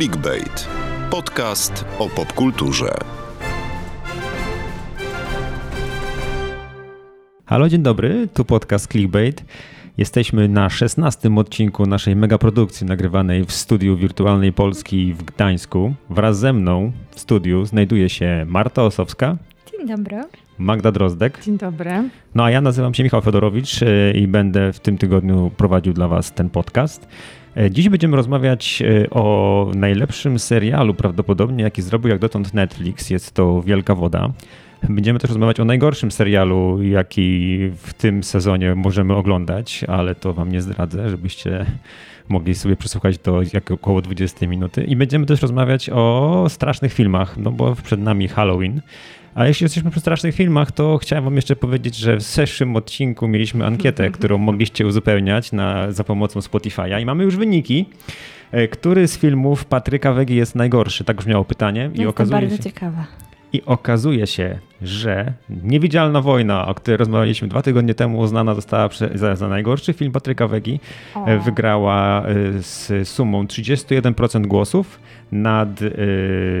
Clickbait. Podcast o popkulturze. Halo, dzień dobry, tu podcast Clickbait. Jesteśmy na 16 odcinku naszej megaprodukcji nagrywanej w studiu Wirtualnej Polski w Gdańsku. Wraz ze mną w studiu znajduje się Marta Osowska, Dzień dobry. Magda Drozdek. Dzień dobry. No a ja nazywam się Michał Fedorowicz e, i będę w tym tygodniu prowadził dla Was ten podcast. E, Dziś będziemy rozmawiać e, o najlepszym serialu prawdopodobnie, jaki zrobił jak dotąd Netflix. Jest to Wielka Woda. Będziemy też rozmawiać o najgorszym serialu, jaki w tym sezonie możemy oglądać, ale to Wam nie zdradzę, żebyście mogli sobie przesłuchać do jak około 20 minuty. I będziemy też rozmawiać o strasznych filmach, no bo przed nami Halloween. A jeśli jesteśmy przy strasznych filmach, to chciałem wam jeszcze powiedzieć, że w zeszłym odcinku mieliśmy ankietę, którą mogliście uzupełniać na, za pomocą Spotify'a i mamy już wyniki. E, Który z filmów Patryka Wegi jest najgorszy? Tak brzmiało pytanie. I Jestem okazuje, bardzo się, ciekawa. I okazuje się, że Niewidzialna Wojna, o której rozmawialiśmy dwa tygodnie temu, uznana została za, za najgorszy film Patryka Wegi. E, Wygrała e, z sumą 31% głosów nad e,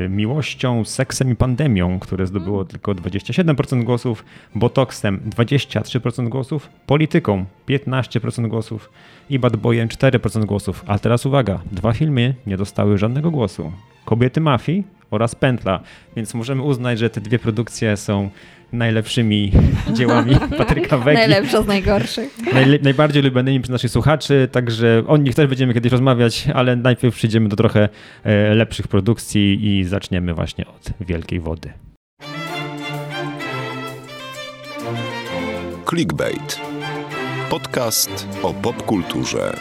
Miłością, Seksem i Pandemią, które zdobyło tylko 27% głosów, Botoksem 23% głosów, Polityką 15% głosów i Bad Boyem 4% głosów. A teraz uwaga, dwa filmy nie dostały żadnego głosu. Kobiety Mafii oraz Pętla, więc możemy uznać, że te dwie produkcje są najlepszymi dziełami Patryka Wegi. Najlepsza z najgorszych. Najle- najbardziej lubianymi przez naszych słuchaczy, także o nich też będziemy kiedyś rozmawiać, ale najpierw przejdziemy do trochę e, lepszych produkcji i zaczniemy właśnie od Wielkiej Wody. Clickbait. Podcast o popkulturze.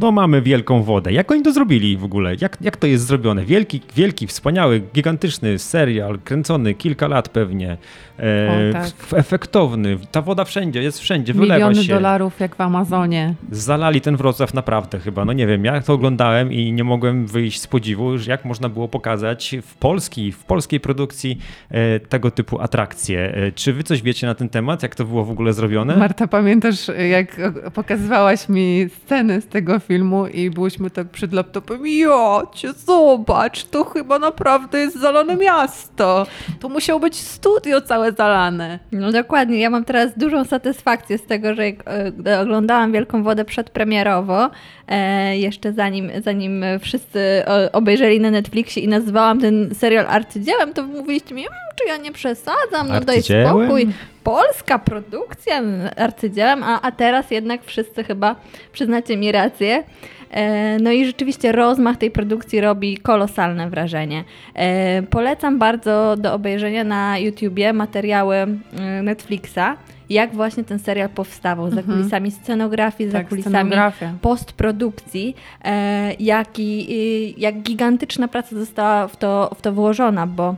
No mamy Wielką Wodę. Jak oni to zrobili w ogóle? Jak, jak to jest zrobione? Wielki, wielki, wspaniały, gigantyczny serial, kręcony kilka lat pewnie, e, O, tak. efektowny. Ta woda wszędzie, jest wszędzie, wylewa Miliony się. dolarów jak w Amazonie. Zalali ten Wrocław naprawdę chyba. No nie wiem, ja to oglądałem i nie mogłem wyjść z podziwu, że jak można było pokazać w polskiej, w polskiej produkcji e, tego typu atrakcje. E, czy wy coś wiecie na ten temat? Jak to było w ogóle zrobione? Marta, pamiętasz jak pokazywałaś mi sceny z tego filmu i byłyśmy tak przed laptopem ja cię zobacz, to chyba naprawdę jest zalane miasto. To musiało być studio całe zalane. No dokładnie. Ja mam teraz dużą satysfakcję z tego, że jak e, gdy oglądałam Wielką Wodę przedpremierowo, e, jeszcze zanim, zanim wszyscy obejrzeli na Netflixie i nazwałam ten serial arcydziełem, to mówiliście mi, "Mm, czy ja nie przesadzam, no daj spokój. Polska produkcja arcydziełem, a, a teraz jednak wszyscy chyba przyznacie mi rację. E, No i rzeczywiście rozmach tej produkcji robi kolosalne wrażenie. E, Polecam bardzo do obejrzenia na YouTubie materiały e, Netflixa, jak właśnie ten serial powstawał, za Mhm. kulisami scenografii, za Tak, kulisami scenografia. postprodukcji, jak, i- jak gigantyczna praca została w to, w to włożona, bo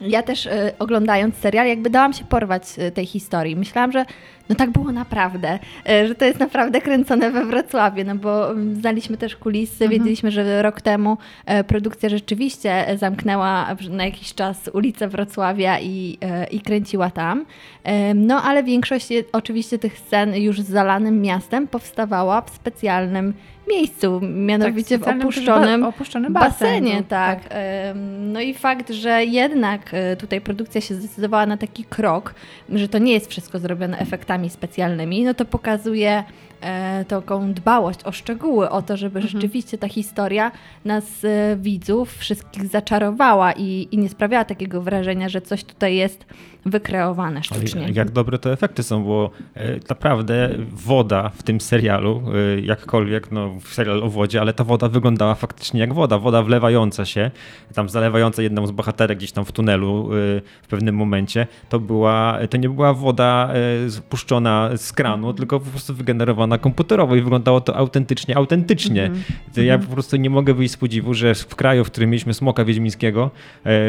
ja też e, oglądając serial, jakby dałam się porwać e, tej historii. Myślałam, że no tak było naprawdę, e, że to jest naprawdę kręcone we Wrocławiu, no bo mm, znaliśmy też kulisy, wiedzieliśmy, że rok temu produkcja rzeczywiście zamknęła na jakiś czas ulicę Wrocławia i, i kręciła tam. No ale większość oczywiście tych scen już z zalanym miastem powstawała w specjalnym miejscu, mianowicie w specjalnym też opuszczonym ba- opuszczony basen basenie, był, tak. Em, No i fakt, że jednak e, tutaj produkcja się zdecydowała na taki krok, że to nie jest wszystko zrobione efektami specjalnymi, no to pokazuje e, taką dbałość o szczegóły, o to, żeby rzeczywiście ta historia nas e, widzów wszystkich zaczarowała i, i nie sprawiała takiego wrażenia, że coś tutaj jest wykreowane sztucznie. Jak dobre to efekty są, bo e, naprawdę woda w tym serialu, e, jakkolwiek no, serial o wodzie, ale ta woda wyglądała faktycznie jak woda. Woda wlewająca się, tam zalewająca jedną z bohaterek gdzieś tam w tunelu e, w pewnym momencie, to, była, to nie była woda spuszczona z kranu, tylko po prostu wygenerowana komputerowo i wyglądało to autentycznie, autentycznie. To Ja po prostu nie mogę wyjść z podziwu, że w kraju, w którym mieliśmy smoka wiedźmińskiego,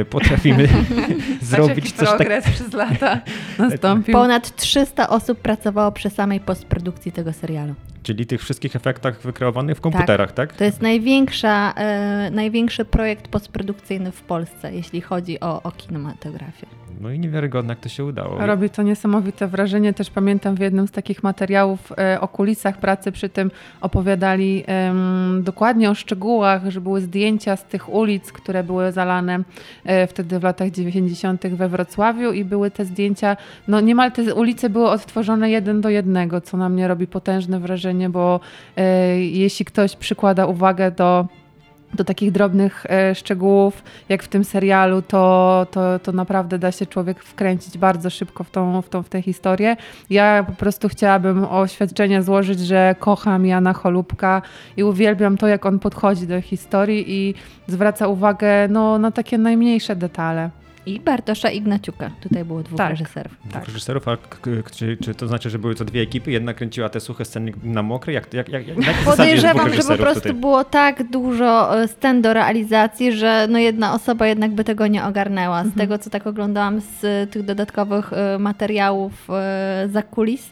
potrafimy zrobić Patrz, coś takiego. Przez lata nastąpił. Ponad 300 osób pracowało przy samej postprodukcji tego serialu. Czyli tych wszystkich efektach wykreowanych w komputerach, tak? To jest największa, e, największy projekt postprodukcyjny w Polsce, jeśli chodzi o, o kinematografię. No i niewiarygodne, jak to się udało. Robi to niesamowite wrażenie. Też pamiętam w jednym z takich materiałów e, o kulisach pracy przy tym opowiadali em, dokładnie o szczegółach, że były zdjęcia z tych ulic, które były zalane e, wtedy w latach 90. we Wrocławiu i były te zdjęcia, no niemal te ulice były odtworzone jeden do jednego, co na mnie robi potężne wrażenie, bo e, jeśli ktoś przykłada uwagę do do takich drobnych e, szczegółów, jak w tym serialu, to, to, to naprawdę da się człowiek wkręcić bardzo szybko w tą, w tą w tę historię. Ja po prostu chciałabym oświadczenie złożyć, że kocham Jana Cholubka i uwielbiam to, jak on podchodzi do historii i zwraca uwagę no, na takie najmniejsze detale. I Bartosza Ignaciuka. Tutaj było dwóch Tak. reżyserów. Dwóch Tak. reżyserów, a k- k- czy, czy to znaczy, że były to dwie ekipy? Jedna kręciła te suche sceny na mokre? Jak, jak, jak, jak, Podejrzewam, że po prostu tutaj? było tak dużo e, scen do realizacji, że no jedna osoba jednak by tego nie ogarnęła. Z tego, co tak oglądałam z tych dodatkowych e, materiałów e, za kulis,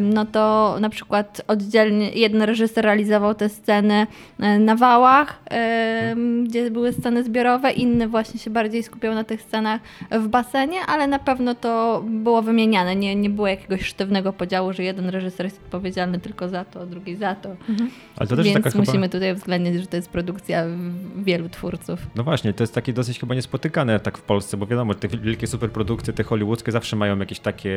no to na przykład oddzielnie jeden reżyser realizował te sceny e, na wałach, gdzie były sceny zbiorowe, inny właśnie się bardziej skupiał na tych scenach w basenie, ale na pewno to było wymieniane. Nie, nie było jakiegoś sztywnego podziału, że jeden reżyser jest odpowiedzialny tylko za to, a drugi za to. Ale to też Więc taka chyba... musimy tutaj uwzględnić, że to jest produkcja wielu twórców. No właśnie, to jest takie dosyć chyba niespotykane tak w Polsce, bo wiadomo, te wielkie superprodukcje, te hollywoodzkie zawsze mają jakiś taki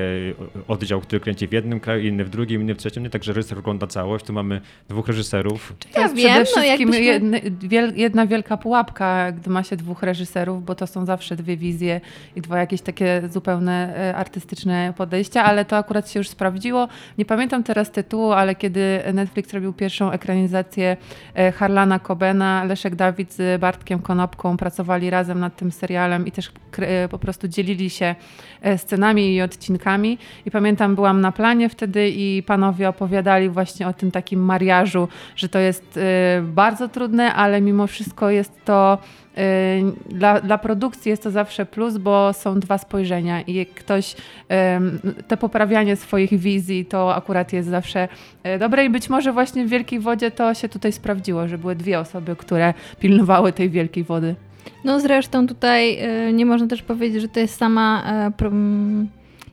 oddział, który kręci w jednym kraju, inny w drugim, inny w trzecim, nie? także reżyser ogląda całość, tu mamy dwóch reżyserów. To Ja jest wiem, przede no wszystkim jakbyśmy- jedny, wiel, jedna wielka pułapka, gdy ma się dwóch reżyserów, bo to są zawsze dwie wizje i dwa jakieś takie zupełne e, artystyczne podejścia, ale to akurat się już sprawdziło. Nie pamiętam teraz tytułu, ale kiedy Netflix robił pierwszą ekranizację e, Harlana Cobena, Leszek Dawid z Bartkiem Konopką pracowali razem nad tym serialem i też e, po prostu dzielili się scenami i odcinkami. I pamiętam, byłam na planie wtedy i panowie opowiadali właśnie o tym takim mariażu, że to jest e, bardzo trudne, ale mimo wszystko jest to e, dla, dla produkcji jest to zawsze plus, bo są dwa spojrzenia i ktoś em, te poprawianie swoich wizji to akurat jest zawsze dobre i być może właśnie w Wielkiej Wodzie to się tutaj sprawdziło, że były dwie osoby, które pilnowały tej Wielkiej Wody. No zresztą tutaj y, nie można też powiedzieć, że to jest sama e,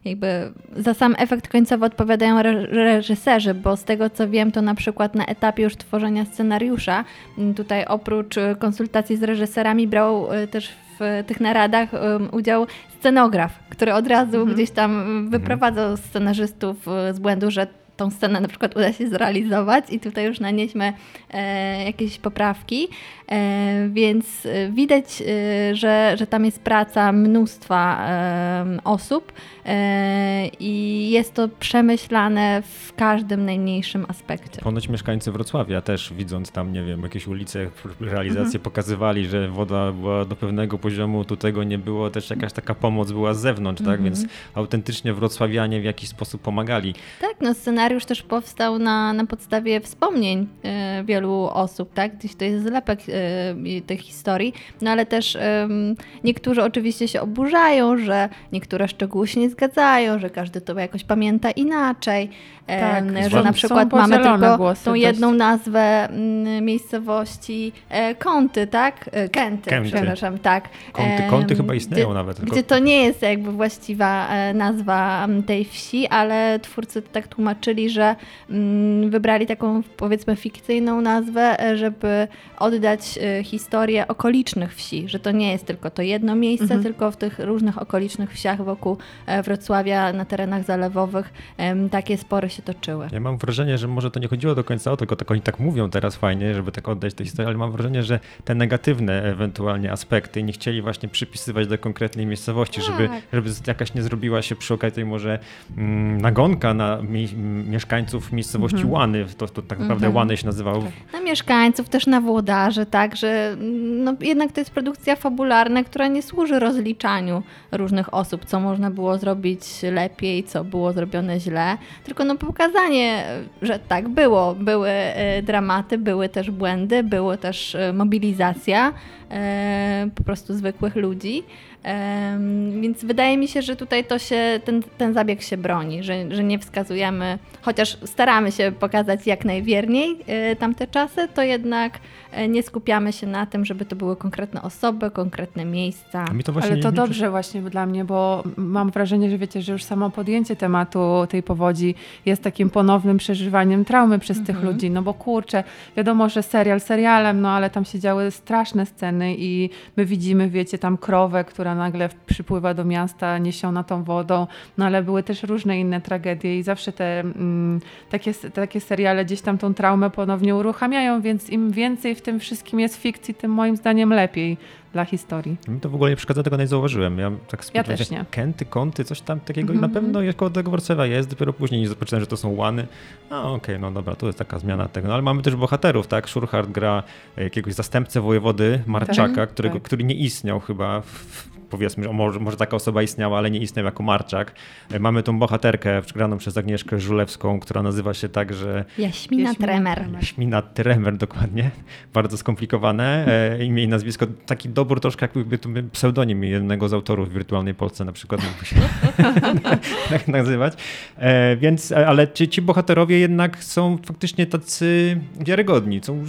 jakby za sam efekt końcowy odpowiadają re- reżyserzy, bo z tego co wiem, to na przykład na etapie już tworzenia scenariusza, tutaj oprócz y, konsultacji z reżyserami brał y, też w tych naradach udział scenograf, który od razu Mhm. gdzieś tam y, wyprowadzał scenarzystów z błędu, że tą scenę na przykład uda się zrealizować. I tutaj już nanieśmy e, jakieś poprawki, e, więc widać, e, że, że tam jest praca mnóstwa osób i jest to przemyślane w każdym najmniejszym aspekcie. Ponoć mieszkańcy Wrocławia też widząc tam, nie wiem, jakieś ulice, realizacje pokazywali, że woda była do pewnego poziomu, tu tego nie było, też jakaś taka pomoc była z zewnątrz, tak? Więc autentycznie wrocławianie w jakiś sposób pomagali. Tak, no scenariusz też powstał na, na podstawie wspomnień e, wielu osób, tak? Gdzieś to jest zlepek e, tych historii, no ale też em, niektórzy oczywiście się oburzają, że niektóre szczegóły się nie zgadzają, że każdy to jakoś pamięta inaczej, Tak, że na przykład mamy tylko tą dość. jedną nazwę mm, miejscowości e, Kąty, tak? E, Kęty, Kęty. przepraszam, tak. Kąty, kąty chyba istnieją gdzie- nawet. Tylko... gdzie to nie jest jakby właściwa e, nazwa m, tej wsi, ale twórcy tak tłumaczyli, że mm, wybrali taką powiedzmy fikcyjną nazwę, e, żeby oddać e, historię okolicznych wsi, że to nie jest tylko to jedno miejsce, Mhm. tylko w tych różnych okolicznych wsiach wokół e, Wrocławia, na terenach zalewowych takie spory się toczyły. Ja mam wrażenie, że może to nie chodziło do końca o to, tylko tak oni tak mówią teraz fajnie, żeby tak oddać tę historię, ale mam wrażenie, że te negatywne ewentualnie aspekty nie chcieli właśnie przypisywać do konkretnej miejscowości, żeby, Tak. żeby jakaś nie zrobiła się przy okazji może mm, nagonka na mi, mieszkańców miejscowości Łany. To, to tak naprawdę Mhm. Łany się nazywał. na mieszkańców, też na włodarzy, tak, że no, jednak to jest produkcja fabularna, która nie służy rozliczaniu różnych osób, co można było zrobić lepiej, co było zrobione źle, tylko no pokazanie, że tak było. Były e, dramaty, były też błędy, było też e, mobilizacja e, po prostu zwykłych ludzi. Więc wydaje mi się, że tutaj to się, ten, ten zabieg się broni, że, że nie wskazujemy, chociaż staramy się pokazać jak najwierniej e, tamte czasy, to jednak e, nie skupiamy się na tym, żeby to były konkretne osoby, konkretne miejsca. To Ale to nie dobrze właśnie dla mnie, bo mam wrażenie, że wiecie, że już samo podjęcie tematu tej powodzi jest takim ponownym przeżywaniem traumy przez tych Mhm. ludzi, no bo kurczę, wiadomo, że serial serialem, no ale tam się działy straszne sceny i my widzimy, wiecie, tam krowę, która nagle w- przypływa do miasta, niesiona tą wodą, no ale były też różne inne tragedie i zawsze te mm, takie, takie seriale gdzieś tam tą traumę ponownie uruchamiają, więc im więcej w tym wszystkim jest fikcji, tym moim zdaniem lepiej dla historii. Mi to w ogóle nie przeszkadza, tego nie zauważyłem. Ja tak Ja też nie. Kenty, kąty, coś tam takiego i na pewno jest koło tego Warcewa jest, dopiero później nie zobaczyłem, że to są łany. A okej, no dobra, to jest taka zmiana tego. No ale mamy też bohaterów, tak? Szurhard gra jakiegoś zastępcę wojewody Marczaka, Tak, którego, tak. który nie istniał chyba w, powiedzmy, że może, może taka osoba istniała, ale nie istniał jako Marczak. E, Mamy tą bohaterkę graną przez Agnieszkę Żulewską, która nazywa się tak, że Jaśmina Jaśmina Tremer. Tremer. Śmina Tremer dokładnie, bardzo skomplikowane e, imię i nazwisko, taki dobór troszkę jakby to pseudonim jednego z autorów w Wirtualnej Polsce na przykład mógłby się tak nazywać. E, więc, ale ci, ci bohaterowie jednak są faktycznie tacy wiarygodni, są,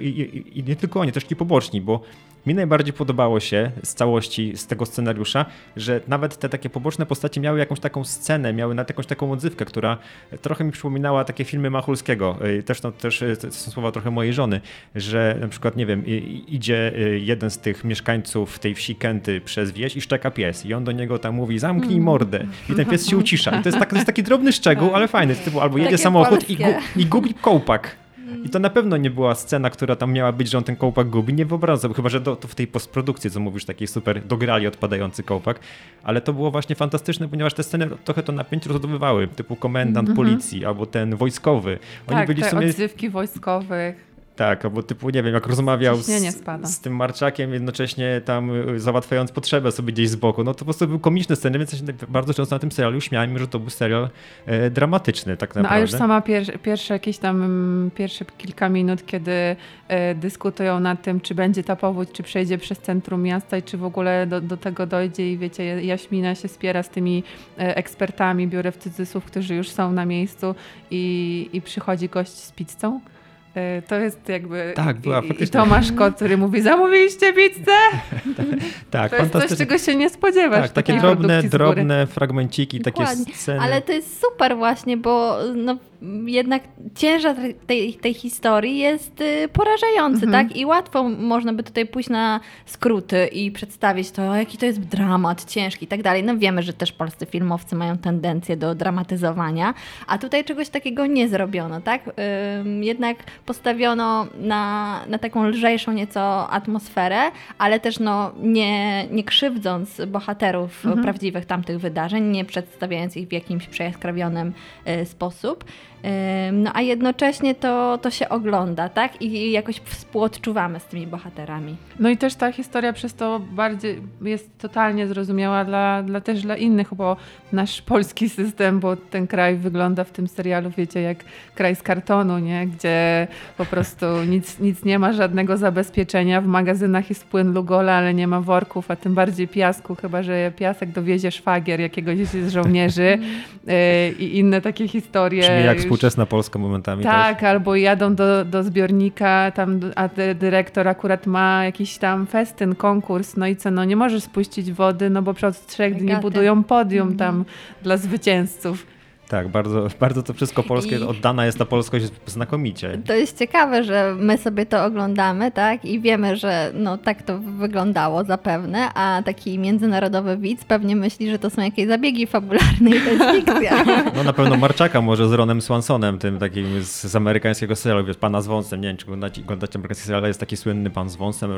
i, i, i nie tylko oni, też ci poboczni, bo mi najbardziej podobało się z całości, z tego scenariusza, że nawet te takie poboczne postacie miały jakąś taką scenę, miały nawet jakąś taką odzywkę, która trochę mi przypominała takie filmy Machulskiego. Y, Też, no, też y, to są słowa trochę mojej żony, że na przykład, nie wiem, idzie y, jeden z tych mieszkańców tej wsi Kenty przez wieś i szczeka pies i on do niego tam mówi zamknij mordę i ten pies się ucisza. I to jest, tak, to jest taki drobny szczegół, ale fajny, typu albo jedzie Takie samochód i, gu, i gubi kołpak. I to na pewno nie była scena, która tam miała być, że on ten kołpak gubi. Nie wyobrażam sobie, chyba że do, to w tej postprodukcji, co mówisz, takiej super dograli odpadający kołpak. Ale to było właśnie fantastyczne, ponieważ te sceny trochę to napięcie rozładowywały, typu komendant policji albo ten wojskowy. Oni tak, byli te w sumie... odzywki wojskowych. Tak, albo typu, nie wiem, jak rozmawiał z, z tym Marczakiem, jednocześnie tam y, załatwiając potrzebę sobie gdzieś z boku. No to po prostu były komiczne sceny, więc ja się bardzo często na tym serialu śmiałem, że to był serial e, dramatyczny tak No naprawdę. a już sama pier pierwsze jakieś tam mm, pierwsze kilka minut, kiedy e, dyskutują nad tym, czy będzie ta powódź, czy przejdzie przez centrum miasta i czy w ogóle do, do tego dojdzie i wiecie, Jaśmina się spiera z tymi e, ekspertami, biorę w cudzysłów, którzy już są na miejscu i, i przychodzi gość z pizzą. E, To jest jakby. Tak, była i, i faktycznie. Tomasz Kot, który mówi: Zamówiliście pizzę? tak, To jest coś, czego się nie spodziewasz. Tak, takie drobne, drobne fragmenciki, takie Dokładnie. sceny. Ale to jest super właśnie, bo no, jednak ciężar tej, tej historii jest y, porażający, Mhm. tak? I łatwo można by tutaj pójść na skróty i przedstawić to, jaki to jest dramat, ciężki i tak dalej. No wiemy, że też polscy filmowcy mają tendencję do dramatyzowania, a tutaj czegoś takiego nie zrobiono, tak? Jednak postawiono na, na taką lżejszą nieco atmosferę, ale też no, nie, nie krzywdząc bohaterów Mhm. prawdziwych tamtych wydarzeń, nie przedstawiając ich w jakimś przejeskrawionym y, sposób. No a jednocześnie to, to się ogląda, tak? I jakoś współodczuwamy z tymi bohaterami. No i też ta historia przez to bardziej jest totalnie zrozumiała dla, dla też dla innych, bo nasz polski system, bo ten kraj wygląda w tym serialu, wiecie, jak kraj z kartonu, nie? Gdzie po prostu nic, nic nie ma, żadnego zabezpieczenia. W magazynach jest płyn Lugola, ale nie ma worków, a tym bardziej piasku, chyba że piasek dowiezie szwagier jakiegoś z żołnierzy yy, i inne takie historie. Brzmi jak już- współczesna Polska momentami tak, też. albo jadą do, do zbiornika, tam, a dy- dyrektor akurat ma jakiś tam festyn, konkurs, no i co, no nie możesz spuścić wody, no bo przez trzech dni budują podium Mhm. tam dla zwycięzców. Tak, bardzo, bardzo to wszystko polskie, I- oddana jest ta polskość znakomicie. To jest ciekawe, że my sobie to oglądamy, tak? I wiemy, że no tak to wyglądało zapewne, a taki międzynarodowy widz pewnie myśli, że to są jakieś zabiegi fabularne i to jest fikcja. No na pewno Marczaka może z Ronem Swansonem, tym takim z, z amerykańskiego serialu, wiesz, pana z wąsem, nie wiem czy oglądacie, oglądacie amerykański serial, ale jest taki słynny pan z wąsem,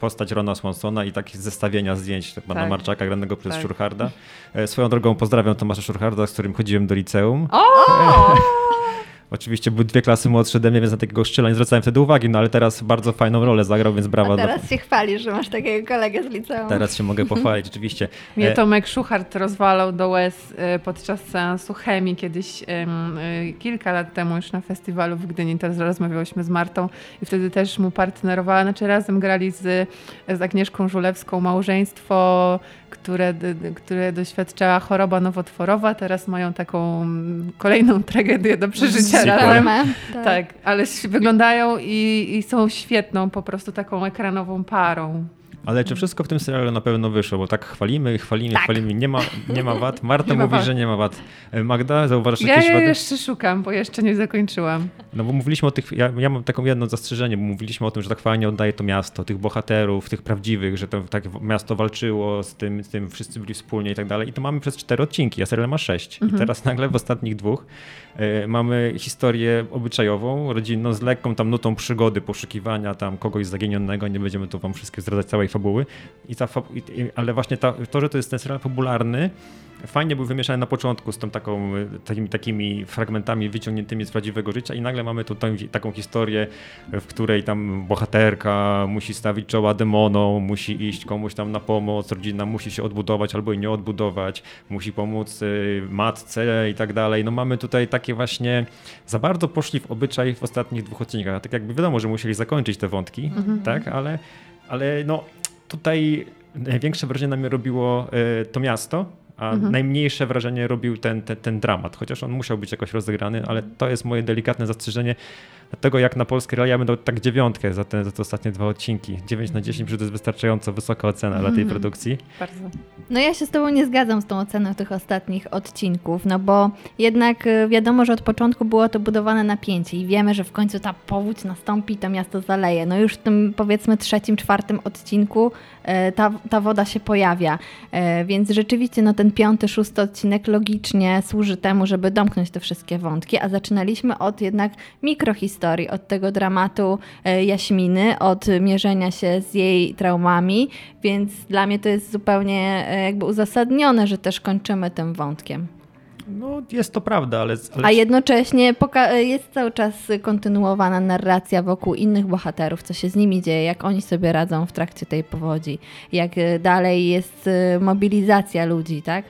postać Rona Swansona i takie zestawienia zdjęć pana Tak. Marczaka granego przez Tak. Szurharda. E, Swoją drogą pozdrawiam Tomasza Szurharda, z którym chodziłem do liceum. O! Oh! Oczywiście były dwie klasy młodsze ode mnie, więc na takiego szczyla nie zwracałem wtedy uwagi, no ale teraz bardzo fajną rolę zagrał, więc brawa. A teraz się chwalisz, że masz takiego kolegę z liceum. Teraz się mogę pochwalić, rzeczywiście. Mnie E, Tomek Szuchart rozwalał do łez e, podczas seansu chemii kiedyś, e, kilka lat temu już na festiwalu w Gdyni, teraz rozmawiałyśmy z Martą i wtedy też mu partnerowała, znaczy razem grali z, z Agnieszką Żulewską małżeństwo, które, które doświadczała choroba nowotworowa, teraz mają taką kolejną tragedię do przeżycia Formę. Tak, ale wyglądają i, i są świetną po prostu taką ekranową parą. Ale czy wszystko w tym serialu na pewno wyszło? Bo tak chwalimy, chwalimy, Tak. chwalimy. Nie ma, nie ma wad. Marta mówi, wad. że nie ma wad. E, Magda, zauważasz Ja, jakieś ja wady? jeszcze szukam, bo jeszcze nie zakończyłam. No bo mówiliśmy o tych, ja, ja mam taką jedno zastrzeżenie, bo mówiliśmy o tym, że tak fajnie oddaje to miasto, tych bohaterów, tych prawdziwych, że to tak miasto walczyło z tym, z tym wszyscy byli wspólnie i tak dalej. I to mamy przez cztery odcinki, a serial ma sześć. I teraz nagle w ostatnich dwóch mamy historię obyczajową, rodzinną, z lekką tam nutą przygody, poszukiwania tam kogoś zaginionego, nie będziemy tu wam wszystkie zdradzać całej fabuły. I ta, ale właśnie ta, to, że to jest ten serial fabularny, fajnie był wymieszany na początku z tą taką, takimi, takimi fragmentami wyciągniętymi z prawdziwego życia i nagle mamy tu tą, taką historię, w której tam bohaterka musi stawić czoła demonom, musi iść komuś tam na pomoc, rodzina musi się odbudować albo i nie odbudować, musi pomóc y, matce i tak dalej. No mamy tutaj takie właśnie, za bardzo poszli w obyczaj w ostatnich dwóch odcinkach. Tak jakby wiadomo, że musieli zakończyć te wątki, tak, ale, ale no tutaj największe wrażenie na mnie robiło y, to miasto, a najmniejsze wrażenie robił ten, ten, ten dramat, chociaż on musiał być jakoś rozegrany, ale to jest moje delikatne zastrzeżenie. Dlatego jak na polskie realia dał tak dziewiątkę za te, za te ostatnie dwa odcinki. 9 na 10, że to jest wystarczająco wysoka ocena dla tej produkcji. Bardzo. No ja się z Tobą nie zgadzam z tą oceną tych ostatnich odcinków, no bo jednak y, wiadomo, że od początku było to budowane napięcie i wiemy, że w końcu ta powódź nastąpi, to miasto zaleje. No już w tym powiedzmy trzecim, czwartym odcinku e, ta, ta woda się pojawia, E, więc rzeczywiście no ten piąty, szósty odcinek logicznie służy temu, żeby domknąć te wszystkie wątki, a zaczynaliśmy od jednak mikrohistorii, od tego dramatu e, Jaśminy, od mierzenia się z jej traumami, więc dla mnie to jest zupełnie e, jakby uzasadnione, że też kończymy tym wątkiem. No jest to prawda, ale... ale A jednocześnie jest cały czas kontynuowana narracja wokół innych bohaterów, co się z nimi dzieje, jak oni sobie radzą w trakcie tej powodzi, jak e, dalej jest e, mobilizacja ludzi, tak?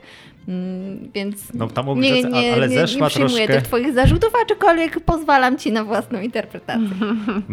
Mm, Więc No, ta nie, nie, ale nie, zeszła nie przyjmuję troszkę- tych twoich zarzutów, aczkolwiek pozwalam ci na własną interpretację.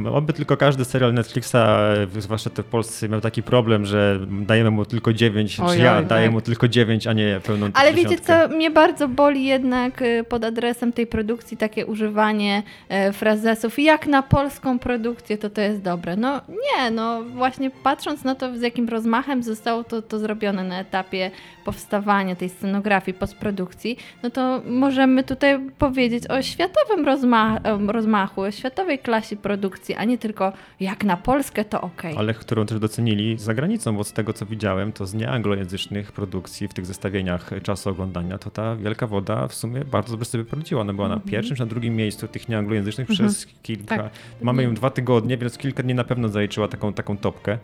Oby tylko każdy serial Netflixa, e, zwłaszcza te w Polsce, miał taki problem, że dajemy mu tylko 9, Oj, czy ja oj, daję tak. mu tylko 9, a nie pełną Ale wiecie co, mnie bardzo boli jednak y, pod adresem tej produkcji takie używanie e, frazesów. Jak na polską produkcję to to jest dobre. No nie, no właśnie patrząc na to, z jakim rozmachem zostało to, to zrobione na etapie powstawania tej scenografii, postprodukcji, no to możemy tutaj powiedzieć o światowym rozma rozmachu, o światowej klasie produkcji, a nie tylko jak na Polskę to okej. Ale którą też docenili za granicą, bo z tego co widziałem, to z nieanglojęzycznych produkcji w tych zestawieniach czasu oglądania, to ta Wielka Woda w sumie bardzo dobrze sobie poradziła. Ona była na pierwszym czy na drugim miejscu tych nieanglojęzycznych przez kilka. Tak. Mamy ją dwa tygodnie, więc kilka dni na pewno zaliczyła taką, taką topkę.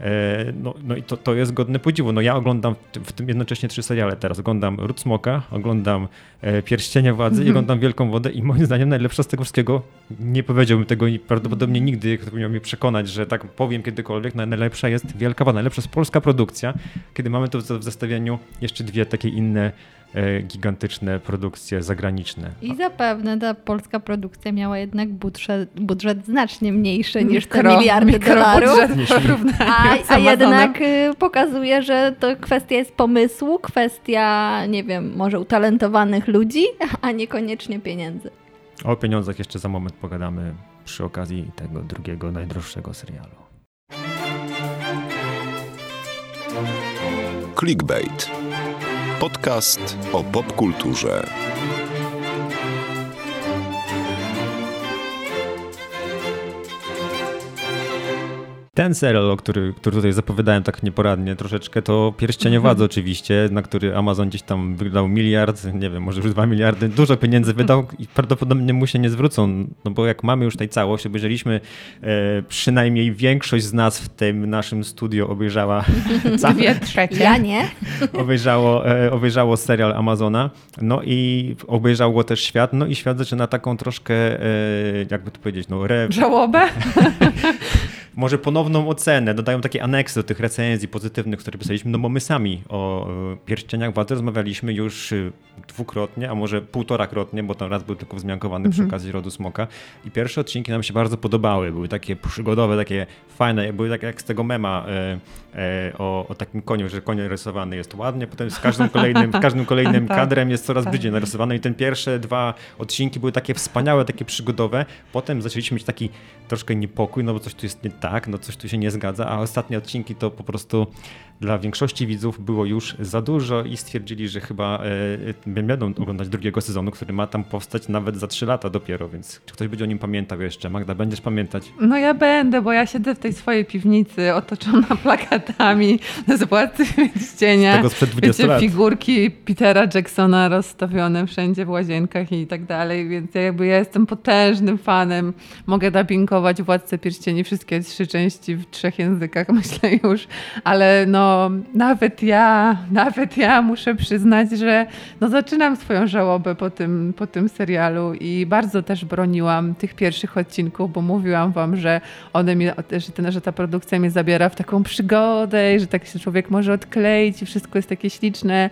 E, No, no i to, to jest godne podziwu. No ja oglądam w tym, jednocześnie trzy seriale teraz. Oglądam Ród Smoka, oglądam e, Pierścienia Władzy i oglądam Wielką Wodę i moim zdaniem najlepsza z tego wszystkiego, nie powiedziałbym tego i prawdopodobnie nigdy, ktoś miał mnie przekonać, że tak powiem kiedykolwiek, najlepsza jest Wielka Woda, najlepsza jest polska produkcja, kiedy mamy tu w zestawieniu jeszcze dwie takie inne gigantyczne produkcje zagraniczne. I zapewne ta polska produkcja miała jednak budżet, budżet znacznie mniejszy niż te Mikro- miliardy dolarów. A, a jednak y, pokazuje, że to kwestia jest pomysłu, kwestia, nie wiem, może utalentowanych ludzi, a niekoniecznie pieniędzy. O pieniądzach jeszcze za moment pogadamy przy okazji tego drugiego, najdroższego serialu. Clickbait. Podcast o popkulturze. Ten serial, który, który tutaj zapowiadałem tak nieporadnie troszeczkę, to Pierścienie Władzy oczywiście, na który Amazon gdzieś tam wydał miliard, nie wiem, może już dwa miliardy, dużo pieniędzy wydał i prawdopodobnie mu się nie zwrócą, no bo jak mamy już tutaj całość, obejrzeliśmy e, przynajmniej większość z nas w tym naszym studio obejrzała trzecie. Ja nie. obejrzało, e, obejrzało serial Amazona, no i obejrzał go też świat, no i świat zaczyna taką troszkę, e, jakby to powiedzieć, no re, Żałobę? może ponowną ocenę, dodają takie aneksy do tych recenzji pozytywnych, które pisaliśmy, no bo my sami o e, pierścieniach władzy rozmawialiśmy już e, dwukrotnie, a może półtorakrotnie, bo tam raz był tylko wzmiankowany przy okazji Rodu Smoka i pierwsze odcinki nam się bardzo podobały, były takie przygodowe, takie fajne, były tak jak z tego mema e, o, o takim koniu, że koń rysowany jest ładnie, potem z każdym kolejnym, każdym kolejnym Tak. kadrem jest coraz Tak. bardziej narysowany i ten pierwsze dwa odcinki były takie wspaniałe, takie przygodowe, potem zaczęliśmy mieć taki troszkę niepokój, no bo coś tu jest nie tak, no coś tu się nie zgadza, a ostatnie odcinki to po prostu dla większości widzów było już za dużo i stwierdzili, że chyba e, będą oglądać drugiego sezonu, który ma tam powstać nawet za trzy lata dopiero, więc czy ktoś będzie o nim pamiętał jeszcze? Magda, będziesz pamiętać? No ja będę, bo ja siedzę w tej swojej piwnicy otoczona plakatami z Władcy Pierścienia. Tego sprzed 20 Wiecie, lat. figurki Petera Jacksona rozstawione wszędzie w łazienkach i tak dalej, więc ja jakby ja jestem potężnym fanem. Mogę dubbingować Władcę Pierścieni wszystkie trzy części w trzech językach, myślę już, ale no nawet ja, nawet ja muszę przyznać, że no zaczynam swoją żałobę po tym, po tym serialu i bardzo też broniłam tych pierwszych odcinków, bo mówiłam wam, że one mnie, że, ten, że ta produkcja mnie zabiera w taką przygodę i że tak się człowiek może odkleić i wszystko jest takie śliczne,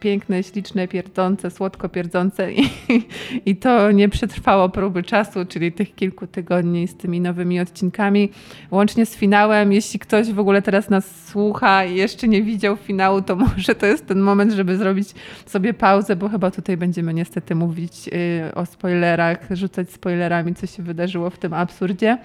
piękne, śliczne, pierdzące, słodko pierdzące i, i to nie przetrwało próby czasu, czyli tych kilku tygodni z tymi nowymi odcinkami, łącznie z finałem. Jeśli ktoś w ogóle teraz nas słucha i jeszcze nie widział finału, to może to jest ten moment, żeby zrobić sobie pauzę, bo chyba tutaj będziemy niestety mówić yy, o spoilerach, rzucać spoilerami, co się wydarzyło w tym absurdzie.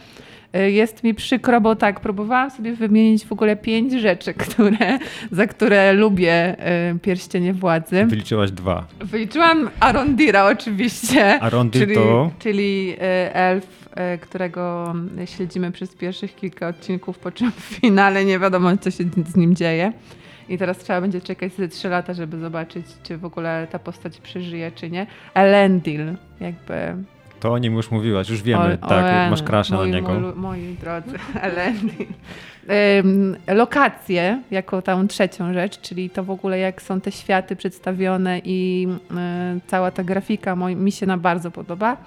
Y, Jest mi przykro, bo tak, próbowałam sobie wymienić w ogóle pięć rzeczy, które, za które lubię y, pierścienie władzy. Wyliczyłaś dwa. Wyliczyłam Arondira oczywiście. Arondir czyli, to? Czyli y, elf, którego śledzimy przez pierwszych kilka odcinków, po czym w finale nie wiadomo, co się z nim dzieje. I teraz trzeba będzie czekać ze trzy lata, żeby zobaczyć, czy w ogóle ta postać przeżyje, czy nie. Elendil, jakby To o nim już mówiłaś, już wiemy, o, tak, o, masz krasza na niego. Moi, moi drodzy, Elendil. Ym, lokacje jako tą trzecią rzecz, czyli to w ogóle jak są te światy przedstawione i y, cała ta grafika mi się na bardzo podoba.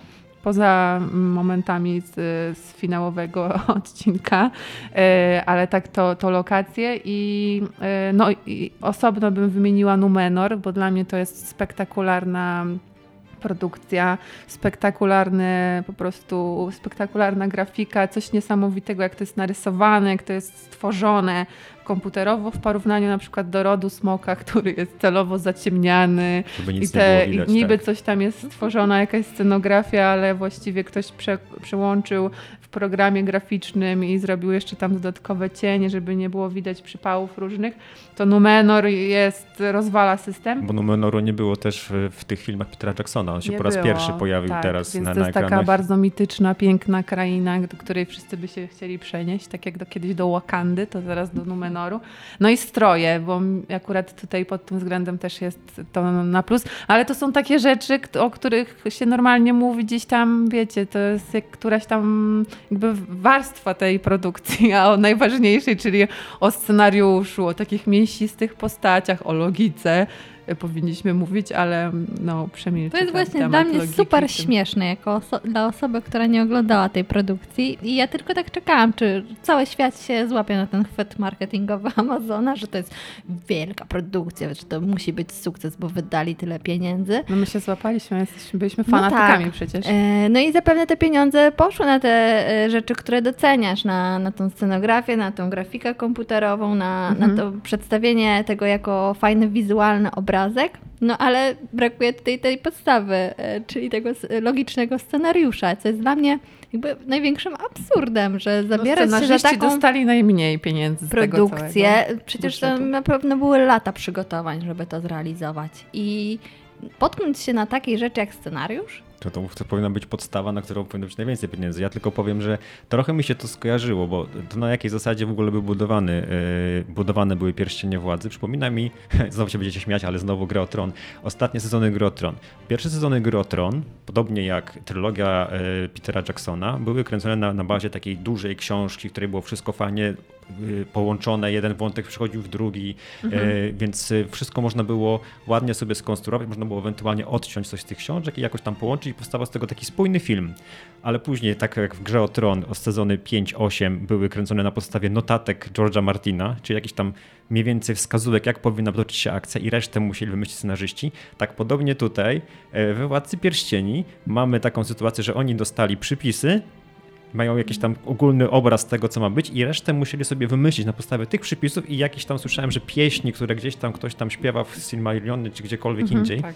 Poza momentami z, z finałowego odcinka, y, ale tak to, to lokacje i, y, no, i osobno bym wymieniła Numenor, bo dla mnie to jest spektakularna produkcja, spektakularny, po prostu spektakularna grafika, coś niesamowitego, jak to jest narysowane, jak to jest stworzone komputerowo w porównaniu na przykład do rodu smoka, który jest celowo zaciemniany i, te, widać. i niby tak. coś tam jest stworzona, jakaś scenografia, ale właściwie ktoś prze, przełączył w programie graficznym i zrobił jeszcze tam dodatkowe cienie, żeby nie było widać przypałów różnych, to Numenor jest, rozwala system. Bo Numenoru nie było też w, w tych filmach Petera Jacksona. On się Nie po raz było, pierwszy pojawił tak, teraz więc na, to na jest taka ekranach. bardzo mityczna, piękna kraina, do której wszyscy by się chcieli przenieść, tak jak do, kiedyś do Wakandy, to zaraz do Numenoru. No i stroje, bo akurat tutaj pod tym względem też jest to na plus, ale to są takie rzeczy, o których się normalnie mówi gdzieś tam, wiecie, to jest jak któraś tam jakby warstwa tej produkcji, a o najważniejszej, czyli o scenariuszu, o takich mięsistych postaciach, o logice powinniśmy mówić, ale no przemilczę To jest właśnie dla mnie super śmieszne jako oso- dla osoby, która nie oglądała tej produkcji. I ja tylko tak czekałam, czy cały świat się złapie na ten chwyt marketingowy Amazona, że to jest wielka produkcja, że to musi być sukces, bo wydali tyle pieniędzy. No my się złapaliśmy, jesteśmy, byliśmy No fanatykami tak. przecież. E, No i zapewne te pieniądze poszły na te e, rzeczy, które doceniasz, na, na tą scenografię, na tą grafikę komputerową, na, Mhm. na to przedstawienie tego jako fajny wizualny obrazek. No ale brakuje tutaj tej podstawy, e, czyli tego logicznego scenariusza, co jest dla mnie jakby największym absurdem, że zabierać no, się za taką dostali najmniej pieniędzy z produkcję. Przecież to budżetu. na pewno były lata przygotowań, żeby to zrealizować. I potknąć się na takiej rzeczy jak scenariusz, To, to, to powinna być podstawa, na którą powinno być najwięcej pieniędzy. Ja tylko powiem, że trochę mi się to skojarzyło, bo to na jakiej zasadzie w ogóle był budowany, yy, budowane były pierścienie władzy. Przypomina mi, znowu się będziecie śmiać, ale znowu Gry Tron. Ostatnie sezony Gry Tron. Pierwsze sezony Gry Tron, podobnie jak trylogia yy, Petera Jacksona, były kręcone na, na bazie takiej dużej książki, w której było wszystko fajnie połączone, jeden wątek przychodził w drugi, mhm. yy, więc wszystko można było ładnie sobie skonstruować, można było ewentualnie odciąć coś z tych książek i jakoś tam połączyć i powstawał z tego taki spójny film. Ale później, tak jak w Grze o Tron, o sezony 5-8 były kręcone na podstawie notatek George'a Martina, czyli jakichś tam mniej więcej wskazówek, jak powinna toczyć się akcja i resztę musieli wymyślić scenarzyści. Tak podobnie tutaj we Władcy Pierścieni mamy taką sytuację, że oni dostali przypisy, mają jakiś tam ogólny obraz tego, co ma być i resztę musieli sobie wymyślić na podstawie tych przypisów i jakieś tam słyszałem, że pieśni, które gdzieś tam ktoś tam śpiewa w Silmarillion czy gdziekolwiek mhm, indziej. Tak.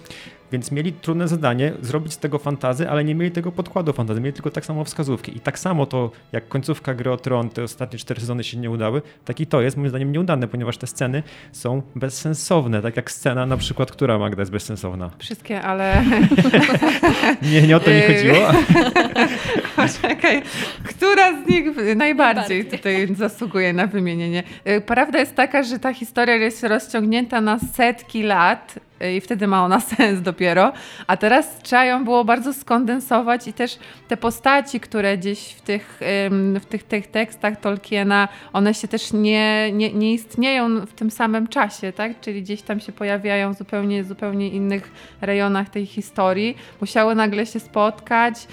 Więc mieli trudne zadanie zrobić z tego fantazy, ale nie mieli tego podkładu fantazy, mieli tylko tak samo wskazówki. I tak samo to, jak końcówka gry o Tron, te ostatnie cztery sezony się nie udały, tak i to jest moim zdaniem nieudane, ponieważ te sceny są bezsensowne, tak jak scena na przykład, która Magda jest bezsensowna. Wszystkie, ale... nie, nie o to mi chodziło. Czekaj, która z nich najbardziej, najbardziej tutaj zasługuje na wymienienie? Y, prawda jest taka, że ta historia jest rozciągnięta na setki lat i wtedy ma ona sens dopiero. A teraz trzeba ją było bardzo skondensować i też te postaci, które gdzieś w tych, w tych, tych tekstach Tolkiena, one się też nie, nie, nie istnieją w tym samym czasie, tak? Czyli gdzieś tam się pojawiają w zupełnie, zupełnie innych rejonach tej historii. Musiały nagle się spotkać.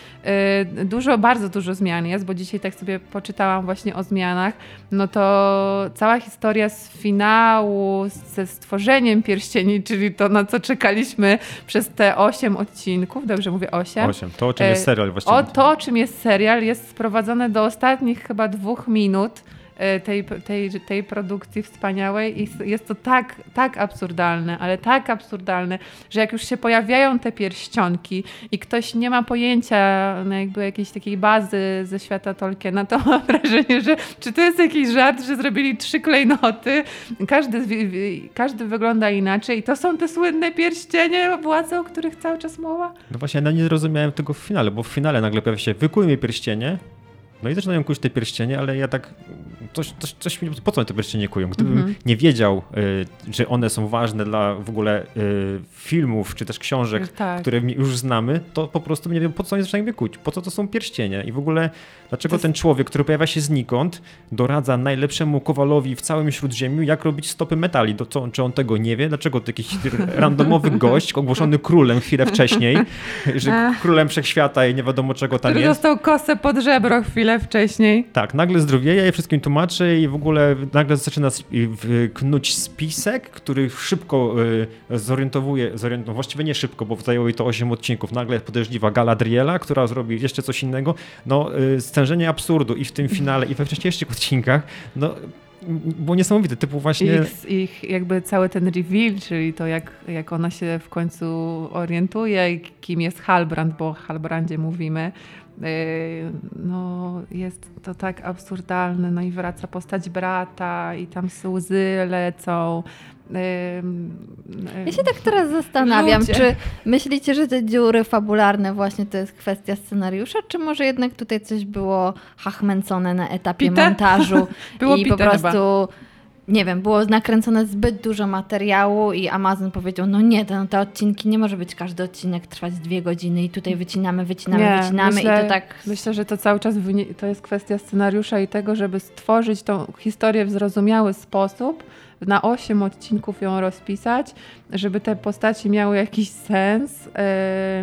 Y, dużo, bardzo dużo zmian jest, bo dzisiaj tak sobie poczytałam właśnie o zmianach. No to cała historia z finału, ze stworzeniem pierścieni, czyli to na co czekaliśmy przez te 8 odcinków, dobrze mówię 8? 8, to o czym jest serial właściwie. O, to czym jest serial jest sprowadzone do ostatnich chyba dwóch minut E, tej, tej, tej produkcji wspaniałej i jest to tak, tak absurdalne, ale tak absurdalne, że jak już się pojawiają te pierścionki i ktoś nie ma pojęcia no jakby jakiejś takiej bazy ze świata Tolkiena, to mam wrażenie, że czy to jest jakiś żart, że zrobili trzy klejnoty, każdy, każdy wygląda inaczej i to są te słynne pierścienie władzy, o których cały czas mowa? No właśnie, ja nie zrozumiałem tego w finale, bo w finale nagle pojawia się wykujmy pierścienie, no i zaczynają kuć te pierścienie, ale ja tak, coś, coś, coś mi, po co te pierścienie kują? Gdybym mm -hmm. nie wiedział, y, że one są ważne dla w ogóle y, filmów, czy też książek, tak. które już znamy, to po prostu nie wiem, po co oni zaczynają kuć, po co to są pierścienie i w ogóle dlaczego ten człowiek, który pojawia się znikąd, doradza najlepszemu kowalowi w całym Śródziemiu, jak robić stopy metali, to co, czy on tego nie wie? Dlaczego to jakiś randomowy gość, ogłoszony królem chwilę wcześniej, że królem wszechświata i nie wiadomo czego tam który jest. dostał kosę pod żebro chwilę chwilę wcześniej. Tak, nagle zdrowieje, je wszystkim tłumaczy i w ogóle nagle zaczyna knuć spisek, który szybko y, zorientowuje, zorient, no właściwie nie szybko, bo zajęło jej to 8 odcinków. Nagle podejrzliwa Galadriela, która zrobi jeszcze coś innego. No, y, stężenie absurdu i w tym finale, i we wcześniejszych odcinkach, no było niesamowite, typu właśnie... Ich, ich, jakby cały ten reveal, czyli to jak, jak ona się w końcu orientuje, kim jest Halbrand, bo o Halbrandzie mówimy, no, jest to tak absurdalne, no i wraca postać brata i tam łzy lecą. Ja się tak teraz zastanawiam, Ludzie. czy myślicie, że te dziury fabularne właśnie to jest kwestia scenariusza, czy może jednak tutaj coś było hachmęcone na etapie Pite? montażu było i po prostu... Chyba nie wiem, było nakręcone zbyt dużo materiału i Amazon powiedział, no nie, te, te odcinki, nie może być każdy odcinek trwać dwie godziny i tutaj wycinamy, wycinamy, nie, wycinamy myślę, i to tak... Myślę, że to cały czas to jest kwestia scenariusza i tego, żeby stworzyć tą historię w zrozumiały sposób, na 8 odcinków ją rozpisać, żeby te postaci miały jakiś sens yy,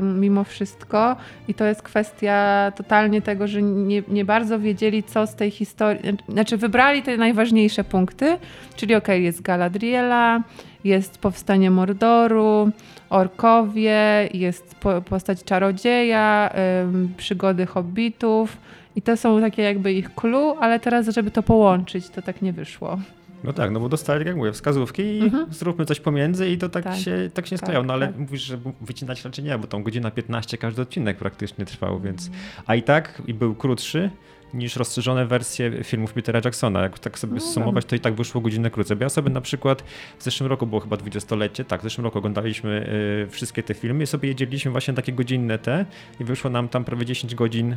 mimo wszystko. I to jest kwestia totalnie tego, że nie, nie bardzo wiedzieli, co z tej historii. Znaczy, wybrali te najważniejsze punkty, czyli ok, jest Galadriela, jest powstanie Mordoru, orkowie, jest po, postać czarodzieja, yy, przygody hobbitów. I to są takie jakby ich clue, ale teraz, żeby to połączyć, to tak nie wyszło. No tak, no bo dostali, jak mówię, wskazówki i mhm. zróbmy coś pomiędzy i to tak, tak się, tak się tak, sklejało. No ale tak. mówisz, że wycinać raczej nie, bo tam godzina 15 każdy odcinek praktycznie trwał, więc... A i tak i był krótszy, niż rozszerzone wersje filmów Petera Jacksona. Jak tak sobie No sumować, to i tak wyszło godzinę krócej. Bo ja sobie na przykład w zeszłym roku było chyba 20-lecie, tak, w zeszłym roku oglądaliśmy y, wszystkie te filmy i sobie jedzieliśmy właśnie takie godzinne te i wyszło nam tam prawie 10 godzin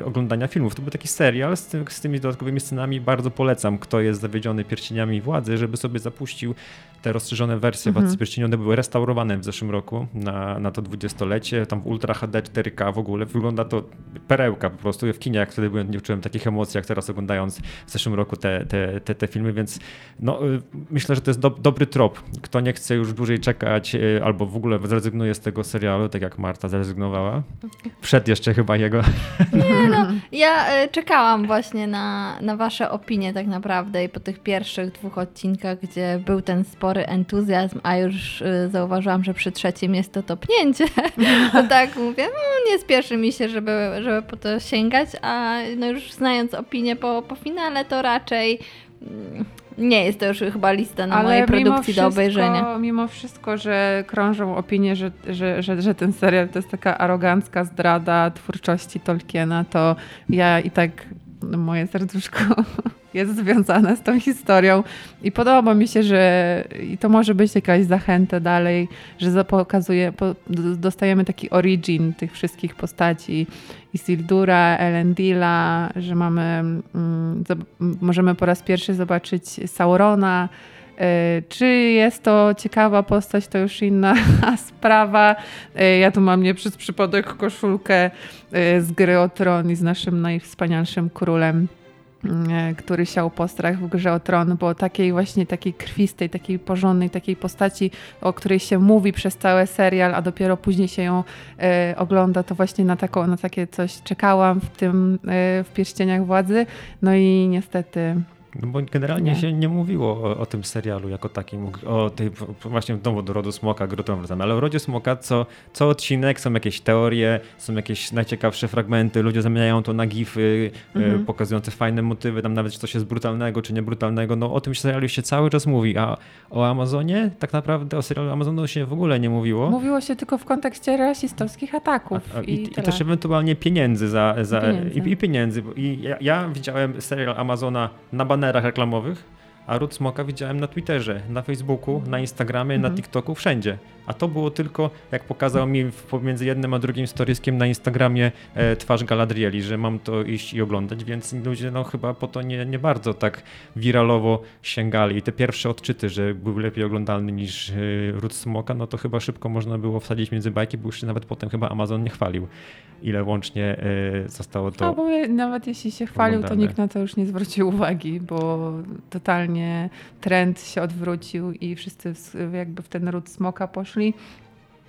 y, oglądania filmów. To był taki serial z, tym, z tymi dodatkowymi scenami. Bardzo polecam, kto jest zawiedziony pierścieniami władzy, żeby sobie zapuścił te rozszerzone wersje Mhm. Władcy Pierścieni. One były restaurowane w zeszłym roku na, na to 20-lecie. Tam w Ultra HD 4K w ogóle wygląda to perełka po prostu. W kinie jak wtedy byłem, nie czułem takich emocji, jak teraz oglądając w zeszłym roku te, te, te, te filmy, więc no, y, myślę, że to jest do, dobry trop. Kto nie chce już dłużej czekać y, albo w ogóle zrezygnuje z tego serialu, tak jak Marta zrezygnowała. Przed jeszcze chyba jego. Nie no, ja e, czekałam właśnie na, na wasze opinie tak naprawdę i po tych pierwszych dwóch odcinkach, gdzie był ten spory entuzjazm, a już zauważyłam, że przy trzecim jest to topnięcie, to tak mówię, no nie spieszy mi się, żeby, żeby po to sięgać, a no już znając opinię po, po finale, to raczej mm, nie jest to już chyba lista na mojej produkcji do obejrzenia. Mimo wszystko, że krążą opinie, że, że, że, że ten serial to jest taka arogancka zdrada twórczości Tolkiena, to ja i tak moje serduszko jest związane z tą historią. I podoba mi się, że i to może być jakaś zachęta dalej, że pokazuje, dostajemy taki origin tych wszystkich postaci Isildura, Elendila, że mamy, mm, możemy po raz pierwszy zobaczyć Saurona, Czy jest to ciekawa postać, to już inna sprawa. E, Ja tu mam nie przez przypadek koszulkę e, z gry o tron i z naszym najwspanialszym królem, mm, e, który siał postrach w grze o tron, bo takiej właśnie takiej krwistej, takiej porządnej, takiej postaci, o której się mówi przez cały serial, a dopiero później się ją e, ogląda, to właśnie na, taką, na takie coś czekałam w tym, e, w Pierścieniach Władzy. No i niestety No bo generalnie Nie. się nie mówiło o, o tym serialu jako takim, o tej właśnie znowu do rodu smoka, grotą ale o rodzie smoka co, co odcinek są jakieś teorie, są jakieś najciekawsze fragmenty, ludzie zamieniają to na gify, Mhm. e, pokazujące fajne motywy, tam nawet czy coś jest brutalnego, czy niebrutalnego, no o tym serialu się cały czas mówi, a o Amazonie tak naprawdę, o serialu Amazonu się w ogóle nie mówiło. Mówiło się tylko w kontekście rasistowskich ataków. A- a- i, I, i też ewentualnie pieniędzy za, za Pieniędzy. I, i pieniędzy. I ja, ja widziałem serial Amazona na banerach reklamowych, a Ród Smoka widziałem na Twitterze, na Facebooku, na Instagramie, Mhm. na TikToku, wszędzie. A to było tylko, jak pokazał mi pomiędzy jednym a drugim storieskiem na Instagramie e, twarz Galadrieli, że mam to iść i oglądać, więc ludzie no chyba po to nie, nie bardzo tak wiralowo sięgali. I te pierwsze odczyty, że był lepiej oglądalny niż e, Ród Smoka, no to chyba szybko można było wsadzić między bajki, bo już się nawet potem chyba Amazon nie chwalił, ile łącznie e, zostało to... No, bo nawet jeśli się chwalił, to oglądane. nikt na to już nie zwrócił uwagi, bo totalnie trend się odwrócił i wszyscy jakby w ten ród smoka poszli. actually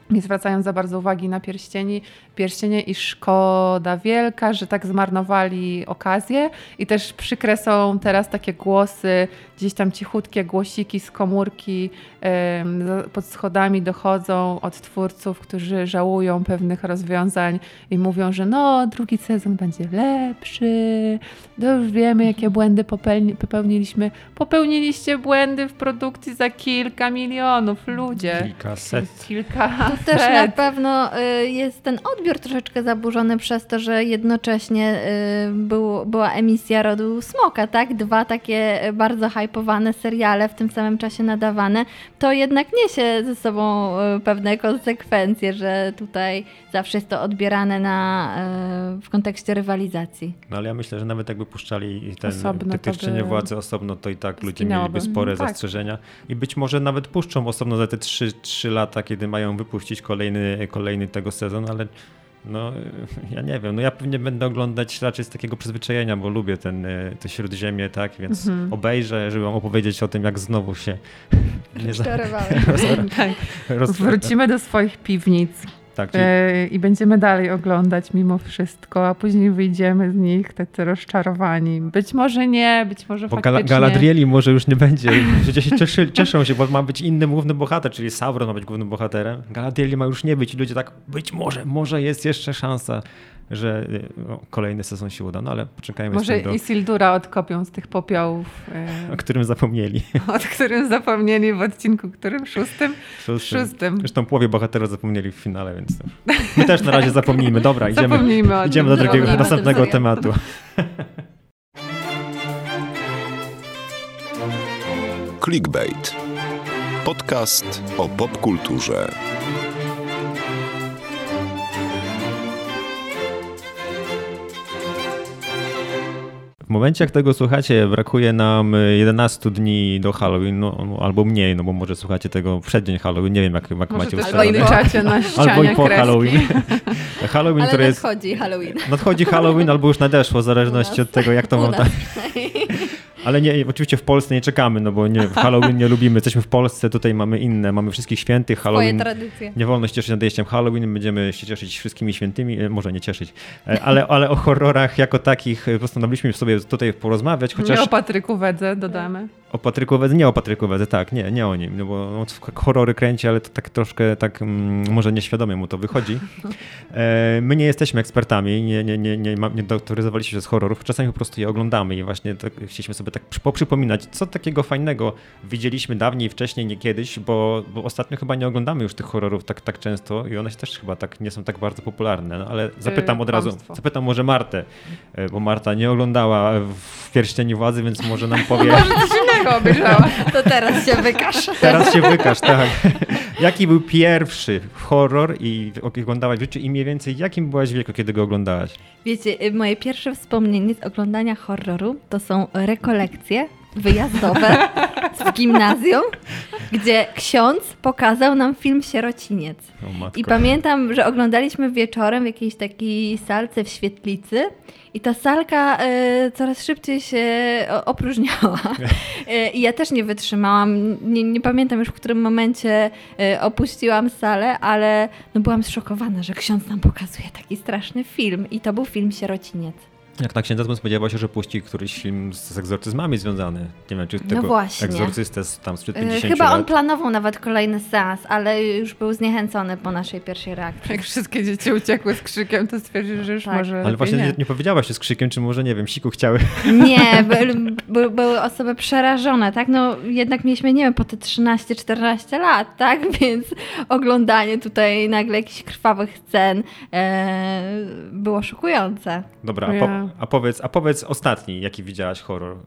Nie zwracają za bardzo uwagi na pierścieni, pierścienie i szkoda wielka, że tak zmarnowali okazję. I też przykre są teraz takie głosy, gdzieś tam cichutkie głosiki z komórki za- pod schodami dochodzą od twórców, którzy żałują pewnych rozwiązań i mówią, że no, drugi sezon będzie lepszy, to już wiemy, jakie błędy popełni- popełniliśmy. Popełniliście błędy w produkcji za kilka milionów, ludzie. Kilkaset. Kilka. To też na pewno y, jest ten odbiór troszeczkę zaburzony przez to, że jednocześnie y, był, była emisja rodu Smoka, tak? Dwa takie y, bardzo hypowane seriale w tym samym czasie nadawane. To jednak niesie ze sobą pewne konsekwencje, że tutaj zawsze jest to odbierane na, w kontekście rywalizacji. No ale ja myślę, że nawet jakby puszczali ten, Osobno by władzy osobno, to i tak ludzie zginęłoby. mieliby spore tak. zastrzeżenia. I być może nawet puszczą osobno za te 3, 3 lata, kiedy mają wypuścić kolejny, kolejny tego sezon, ale no ja nie wiem, no ja pewnie będę oglądać raczej z takiego przyzwyczajenia, bo lubię ten, y, to śródziemie, tak, więc Mhm. obejrzę, żeby wam opowiedzieć o tym, jak znowu się nie za... tak. Wrócimy do swoich piwnic Tak, czyli e, i będziemy dalej oglądać mimo wszystko, a później wyjdziemy z nich tacy rozczarowani. Być może nie, być może Bo faktycznie. Galadrieli może już nie będzie. Ludzie się cieszy, cieszą się, bo ma być inny główny bohater, czyli Sauron ma być głównym bohaterem. Galadrieli ma już nie być i ludzie tak, być może, może jest jeszcze szansa, że no, kolejny sezon się uda. No ale poczekajmy Może do, Isildura odkopią z tych popiołów, o e, którym zapomnieli. o którym zapomnieli w odcinku, którym szóstym? Szóstym. Szóstym. Zresztą połowie bohaterów zapomnieli w finale, więc to... my też na razie zapomnijmy. Dobra, idziemy, Zapomnijmy o idziemy do drugiego, Dobra. następnego tematu. Clickbait. Podcast o popkulturze. Momencie, jak tego słuchacie, brakuje nam 11 dni do Halloween, no, no, albo mniej, no bo może słuchacie tego w przeddzień Halloween, nie wiem jak, jak Może macie też Albo i ustalone. na Albo i po kreski. Halloween. Halloween, Ale który jest... nadchodzi Halloween. Nadchodzi Halloween albo już nadeszło, w zależności od tego, jak to wam tam... Ale nie, oczywiście w Polsce nie czekamy, no bo nie, w Halloween nie lubimy. Jesteśmy w Polsce, tutaj mamy inne, mamy wszystkich świętych, Halloween. tradycje. Nie wolno się cieszyć nadejściem Halloween, będziemy się cieszyć wszystkimi świętymi, e, może nie cieszyć, e, ale, ale o horrorach jako takich e, postanowiliśmy sobie tutaj porozmawiać, chociaż Nie o Patryku Wedze dodamy. o Patryku Wedze, nie o Patryku Wedze, tak, nie, nie o nim, no bo horrory kręci, ale to tak troszkę tak mm, może nieświadomie mu to wychodzi. My nie jesteśmy ekspertami, nie, nie, nie, nie, nie doktoryzowaliśmy się z horrorów, czasami po prostu je oglądamy i właśnie tak, chcieliśmy sobie tak przy- poprzypominać, co takiego fajnego widzieliśmy dawniej, wcześniej, nie kiedyś, bo, bo ostatnio chyba nie oglądamy już tych horrorów tak, tak często i one się też chyba tak nie są tak bardzo popularne, no, ale zapytam od razu, kłamstwo. zapytam może Martę, e, bo Marta nie oglądała w Pierścieni Władzy, więc może nam powie... Innego obejrzała. To teraz się wykaż. Teraz się wykaż, tak. Jaki był pierwszy horror i oglądałaś w życiu i mniej więcej jakim byłaś wieku, kiedy go oglądałaś? Wiecie, y, moje pierwsze wspomnienie z oglądania horroru to są rekolekcje wyjazdowe w gimnazjum, gdzie ksiądz pokazał nam film Sierociniec. I pamiętam, że oglądaliśmy wieczorem w jakiejś takiej salce w świetlicy i ta salka e, coraz szybciej się opróżniała. E, I ja też nie wytrzymałam. Nie, nie pamiętam już, w którym momencie e, opuściłam salę, ale no byłam zszokowana, że ksiądz nam pokazuje taki straszny film. I to był film Sierociniec. Jak na księdza, spodziewał się, że puści któryś film z egzorcyzmami związany. Nie wiem, czy No tego właśnie. egzorcystę tam sprzed E, 50 Chyba on lat. planował nawet kolejny seans, ale już był zniechęcony po naszej pierwszej reakcji. Jak wszystkie dzieci uciekły z krzykiem, to stwierdził, że już Tak. może Ale właśnie nie. nie. powiedziałaś się z krzykiem, czy może, nie wiem, siku chciały. Nie, by, by, były osoby przerażone, tak? No jednak mieliśmy, nie wiem, po te 13-14 lat, tak? Więc oglądanie tutaj nagle jakichś krwawych scen e, było szokujące. Dobra, a, Ja. po, a, powiedz, a powiedz ostatni, jaki widziałaś horror.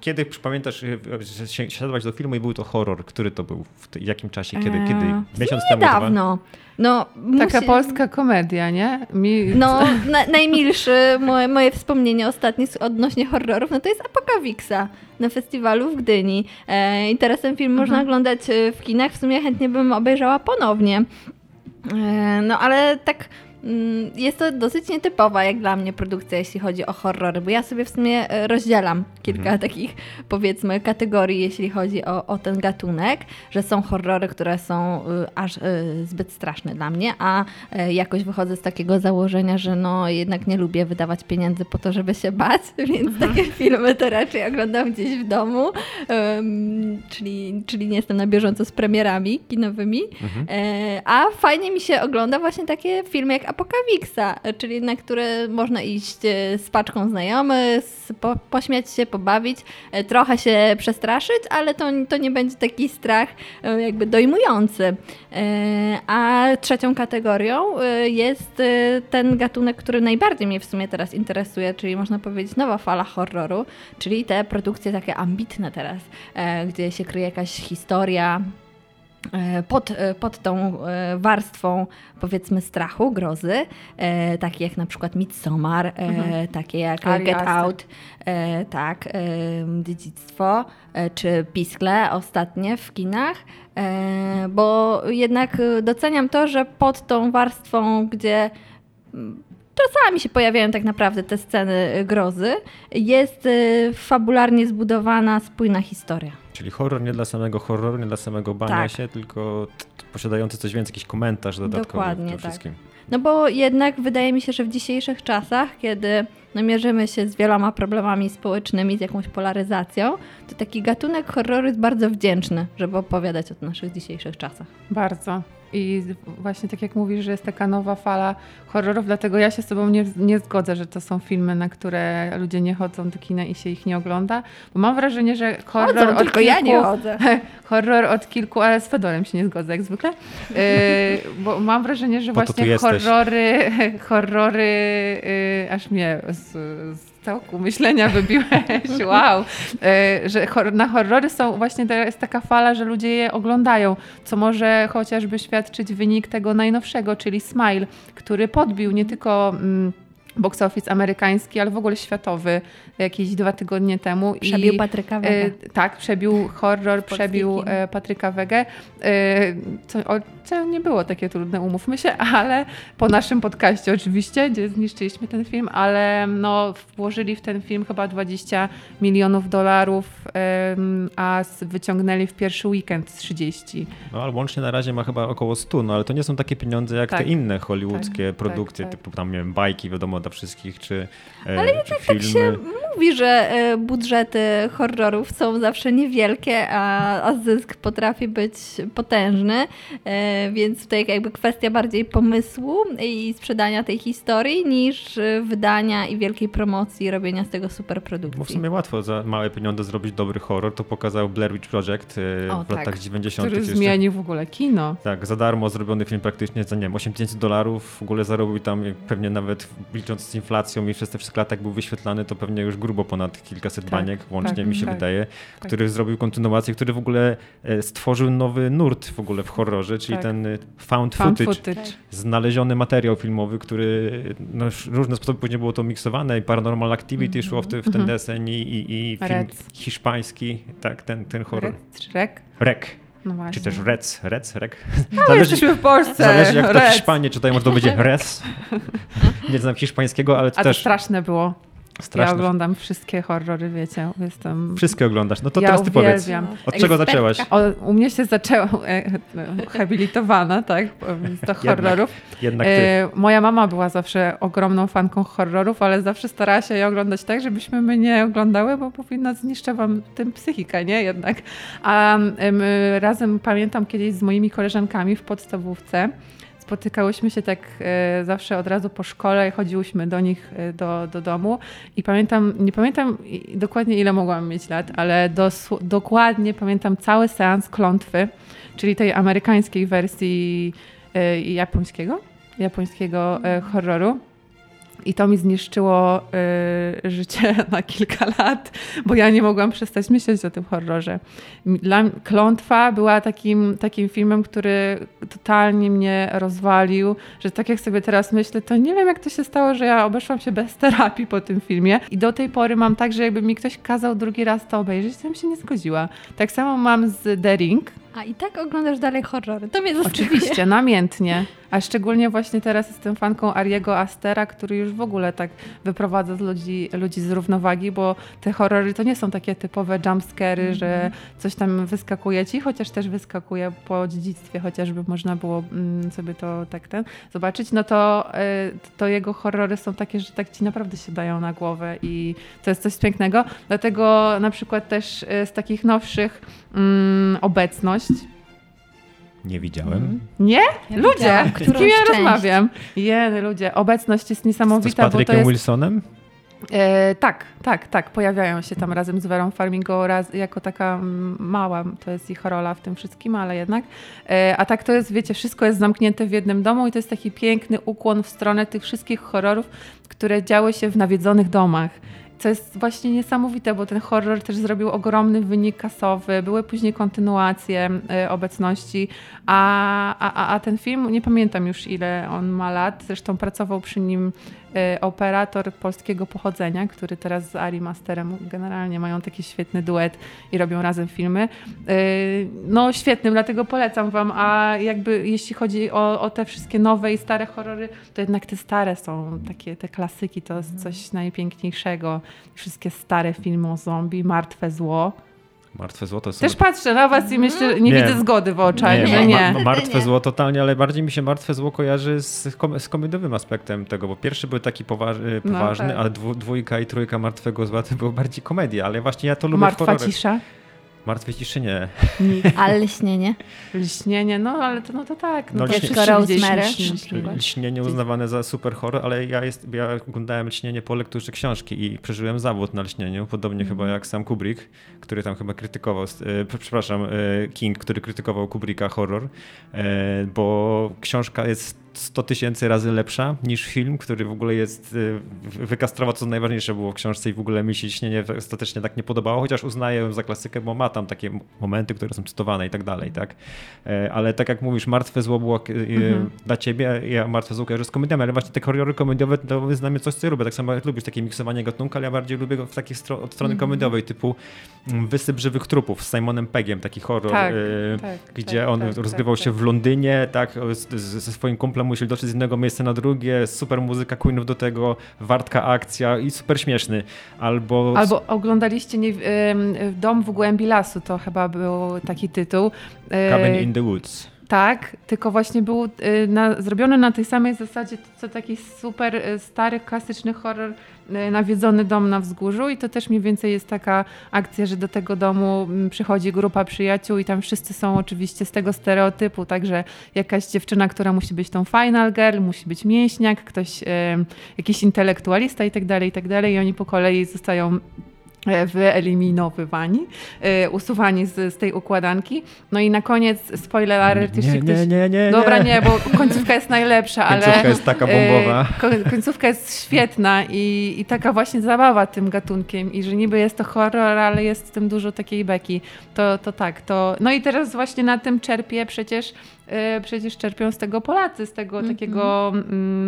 Kiedy pamiętasz, y, że się- siadłaś do filmu i był to horror? Który to był? W jakim czasie? Kiedy? Eee, kiedy? Miesiąc temu? Niedawno. No, Taka musi- polska komedia, nie? Mi... No, na, najmilszy moje, moje wspomnienie ostatnie odnośnie horrorów, no to jest Apokawiksa na festiwalu w Gdyni. E, I teraz ten film można oglądać e, w kinach, w sumie chętnie bym obejrzała ponownie. E, no ale tak jest to dosyć nietypowa jak dla mnie produkcja, jeśli chodzi o horrory, bo ja sobie w sumie e, rozdzielam kilka takich powiedzmy kategorii, jeśli chodzi o, o ten gatunek, że są horrory, które są y, aż y, zbyt straszne dla mnie, a y, jakoś wychodzę z takiego założenia, że no jednak nie lubię wydawać pieniędzy po to, żeby się bać, więc takie filmy to raczej oglądam gdzieś w domu, czyli, czyli nie jestem na bieżąco z premierami kinowymi, E, a fajnie mi się ogląda właśnie takie filmy jak Apokawiksa, e, czyli na które można iść e, z paczką znajomych, po, pośmiać się, pobawić, e, trochę się przestraszyć, ale to, to nie będzie taki strach e, jakby dojmujący. A trzecią kategorią jest ten gatunek, który najbardziej mnie w sumie teraz interesuje, czyli można powiedzieć nowa fala horroru, czyli te produkcje takie ambitne teraz, gdzie się kryje jakaś historia, pod, e, pod tą e, warstwą powiedzmy strachu, grozy, e, takie jak na przykład Midsommar, e, takie jak Ari Get Aster. Out, e, tak, e, Dziedzictwo, e, czy Piskle ostatnie w kinach, e, bo jednak e, doceniam to, że pod tą warstwą, gdzie mm, czasami się pojawiają tak naprawdę te sceny e, grozy, jest e, fabularnie zbudowana, spójna historia. Czyli horror nie dla samego horroru, nie dla samego bania Tak. się, tylko posiadający coś więcej, jakiś komentarz dodatkowy Dokładnie, w tym tak. wszystkim. No bo jednak wydaje mi się, że w dzisiejszych czasach, kiedy no, mierzymy się z wieloma problemami społecznymi, z jakąś polaryzacją, to taki gatunek horroru jest bardzo wdzięczny, żeby opowiadać o naszych dzisiejszych czasach. Bardzo. I właśnie tak jak mówisz, że jest taka nowa fala horrorów, dlatego ja się z tobą nie, nie zgodzę, że to są filmy, na które ludzie nie chodzą do kina i się ich nie ogląda, bo mam wrażenie, że horror Chodzą, od tylko kilku, ja nie chodzę. horror od kilku, ale z Fedorem się nie zgodzę jak zwykle, yy, bo mam wrażenie, że Po właśnie horrory, horrory yy, aż mnie z, z stołku myślenia wybiłeś, wow. E, że na horrory są właśnie, jest taka fala, że ludzie je oglądają, co może chociażby świadczyć wynik tego najnowszego, czyli Smile, który podbił nie tylko... Mm, box office amerykański, ale w ogóle światowy jakieś dwa tygodnie temu. Przebił I, Patryka Wege. E, tak, przebił horror, przebił e, Patryka Wege. E, co, o, co nie było takie trudne, umówmy się, ale po naszym podcaście oczywiście, gdzie zniszczyliśmy ten film, ale no, włożyli w ten film chyba 20 milionów dolarów, a wyciągnęli w pierwszy weekend 30. No ale łącznie na razie ma chyba około 100, no ale to nie są takie pieniądze jak tak. te inne hollywoodzkie tak, produkcje, tak, tak. typu tam nie wiem, bajki wiadomo dla wszystkich, czy e, Ale jednak tak się mówi, że e, budżety horrorów są zawsze niewielkie, a, a zysk potrafi być potężny, e, więc tutaj jakby kwestia bardziej pomysłu i sprzedania tej historii niż wydania i wielkiej promocji, robienia z tego super produkcji. Bo w sumie łatwo za małe pieniądze zrobić dobry horror, to pokazał Blair Witch Project o, w tak. latach 90. Który jeszcze. zmienił w ogóle kino. Tak, za darmo zrobiony film praktycznie za nie wiem, 8 tysięcy dolarów, w ogóle zarobił tam pewnie nawet licząc z inflacją i przez te wszystkie lata jak był wyświetlany, to pewnie już grubo ponad kilkaset tak, baniek, łącznie tak, mi się tak, wydaje, tak. który zrobił kontynuację, który w ogóle e, stworzył nowy nurt w ogóle w horrorze, czyli tak. ten e, found, found footage, footage, znaleziony materiał filmowy, który no, w różne sposoby później było to miksowane i Paranormal Activity mm -hmm. szło w, te, w ten mm -hmm. deseń i, i, i film Red. hiszpański, tak, ten, ten horror. Rek? Rek. No Czy też Rec, Rec, Rek. No, zależy, jesteśmy w Polsce. Zależy jak to w Hiszpanii czytają, może to będzie Res. Nie znam hiszpańskiego, ale to A też... to straszne było. Straszne. Ja oglądam wszystkie horrory, wiecie, jestem... Wszystkie oglądasz, no to ja teraz ty powiedz. Od czego zaczęłaś? O, u mnie się zaczęła e, habilitowana, tak, do horrorów. Jednak, jednak ty. E, moja mama była zawsze ogromną fanką horrorów, ale zawsze starała się je oglądać tak, żebyśmy my nie oglądały, bo powinna zniszczę wam tym psychikę, nie, jednak. A my razem, pamiętam kiedyś z moimi koleżankami w podstawówce, spotykałyśmy się tak e, zawsze od razu po szkole chodziłyśmy do nich e, do, do domu i pamiętam, nie pamiętam dokładnie ile mogłam mieć lat, ale dos, dokładnie pamiętam cały seans klątwy, czyli tej amerykańskiej wersji e, japońskiego, japońskiego horroru. I to mi zniszczyło y, życie na kilka lat, bo ja nie mogłam przestać myśleć o tym horrorze. Dla Klątwa była takim, takim filmem, który totalnie mnie rozwalił, że tak jak sobie teraz myślę, to nie wiem jak to się stało, że ja obeszłam się bez terapii po tym filmie i do tej pory mam tak, że jakby mi ktoś kazał drugi raz to obejrzeć, to bym się nie zgodziła. Tak samo mam z The Ring, a i tak oglądasz dalej horrory. To mnie zaskakuje. Oczywiście, namiętnie. A szczególnie właśnie teraz jestem fanką Ariego Astera, który już w ogóle tak wyprowadza z ludzi, ludzi z równowagi, bo te horrory to nie są takie typowe jumpscary, mm -hmm. że coś tam wyskakuje ci, chociaż też wyskakuje po dziedzictwie, chociażby można było mm, sobie to tak ten zobaczyć, no to, y, to jego horrory są takie, że tak ci naprawdę się dają na głowę i to jest coś pięknego. Dlatego na przykład też y, z takich nowszych mm, obecność nie widziałem. Mm. Nie? Ja ludzie, z kim ja rozmawiam. Jeny, ludzie. Obecność jest niesamowita. Z Patrykiem jest... Wilsonem? E, tak, tak, tak. Pojawiają się tam razem z Werą Farmingo raz, jako taka mała, to jest ich rola w tym wszystkim, ale jednak. E, a tak to jest, wiecie, wszystko jest zamknięte w jednym domu i to jest taki piękny ukłon w stronę tych wszystkich horrorów, które działy się w nawiedzonych domach co jest właśnie niesamowite, bo ten horror też zrobił ogromny wynik kasowy, były później kontynuacje y, obecności, a, a, a ten film, nie pamiętam już ile on ma lat, zresztą pracował przy nim operator polskiego pochodzenia, który teraz z Ari Masterem generalnie mają taki świetny duet i robią razem filmy. Y, no świetny, dlatego polecam wam, a jakby jeśli chodzi o, o te wszystkie nowe i stare horrory, to jednak te stare są takie, te klasyki, to jest coś najpiękniejszego wszystkie stare filmy o zombie, Martwe Zło. Martwe zło to są... Też patrzę na was i myślę, nie, nie widzę zgody w oczach, nie, że nie. Ma, ma, martwe zło totalnie, ale bardziej mi się martwe zło kojarzy z, kom z komediowym aspektem tego, bo pierwszy był taki poważ poważny, no, tak. ale dwójka i trójka martwego zła to było bardziej komedia, ale właśnie ja to lubię Martwa cisza? Martwe ciszy nie. Ale lśnienie? Lśnienie, no ale to, no to tak. No, no to lśnie, Rosemary. Lśnienie uznawane za super horror, ale ja, jest, ja oglądałem lśnienie po lekturze książki i przeżyłem zawód na lśnieniu, podobnie mm. chyba jak sam Kubrick, który tam chyba krytykował, e, przepraszam, e, King, który krytykował Kubricka horror, e, bo książka jest 100 tysięcy razy lepsza niż film, który w ogóle jest y, wykastrował, co najważniejsze było w książce i w ogóle mi się śnienie ostatecznie tak nie podobało, chociaż uznaję za klasykę, bo ma tam takie momenty, które są cytowane i tak dalej, tak? E, ale tak jak mówisz, Martwe Zło było y, mhm. dla ciebie, ja Martwe Zło kojarzę z komediami, ale właśnie te horrory komediowe to jest dla mnie coś, co ja lubię. Tak samo jak lubisz takie miksowanie gatunku, ale ja bardziej lubię go w takiej stro od strony mhm. komediowej, typu mm, Wysyp Żywych Trupów z Simonem Peggiem, taki horror, tak, y, tak, gdzie tak, on tak, rozgrywał tak, się w Londynie, tak, ze swoim kumplem musieli dotrzeć z jednego miejsca na drugie, super muzyka Queenów do tego, wartka akcja i super śmieszny. Albo, Albo oglądaliście nie, Dom w głębi lasu, to chyba był taki tytuł. Cabin in the Woods. Tak, tylko właśnie był y, na, zrobiony na tej samej zasadzie, co taki super y, stary, klasyczny horror y, Nawiedzony dom na wzgórzu. I to też mniej więcej jest taka akcja, że do tego domu mm, przychodzi grupa przyjaciół i tam wszyscy są oczywiście z tego stereotypu, także jakaś dziewczyna, która musi być tą final girl, musi być mięśniak, ktoś, jakiś intelektualista i tak dalej, i tak dalej. I oni po kolei zostają wyeliminowywani, e, usuwani z, z, tej układanki. No i na koniec, spoiler alert, nie, nie, nie, nie, nie, Dobra, nie, bo końcówka jest najlepsza, ale... Końcówka jest taka bombowa. E, końcówka jest świetna i, i taka właśnie zabawa tym gatunkiem i że niby jest to horror, ale jest w tym dużo takiej beki. To, to tak, to... No i teraz właśnie na tym czerpie przecież przecież czerpią z tego Polacy, z tego mm -hmm. takiego,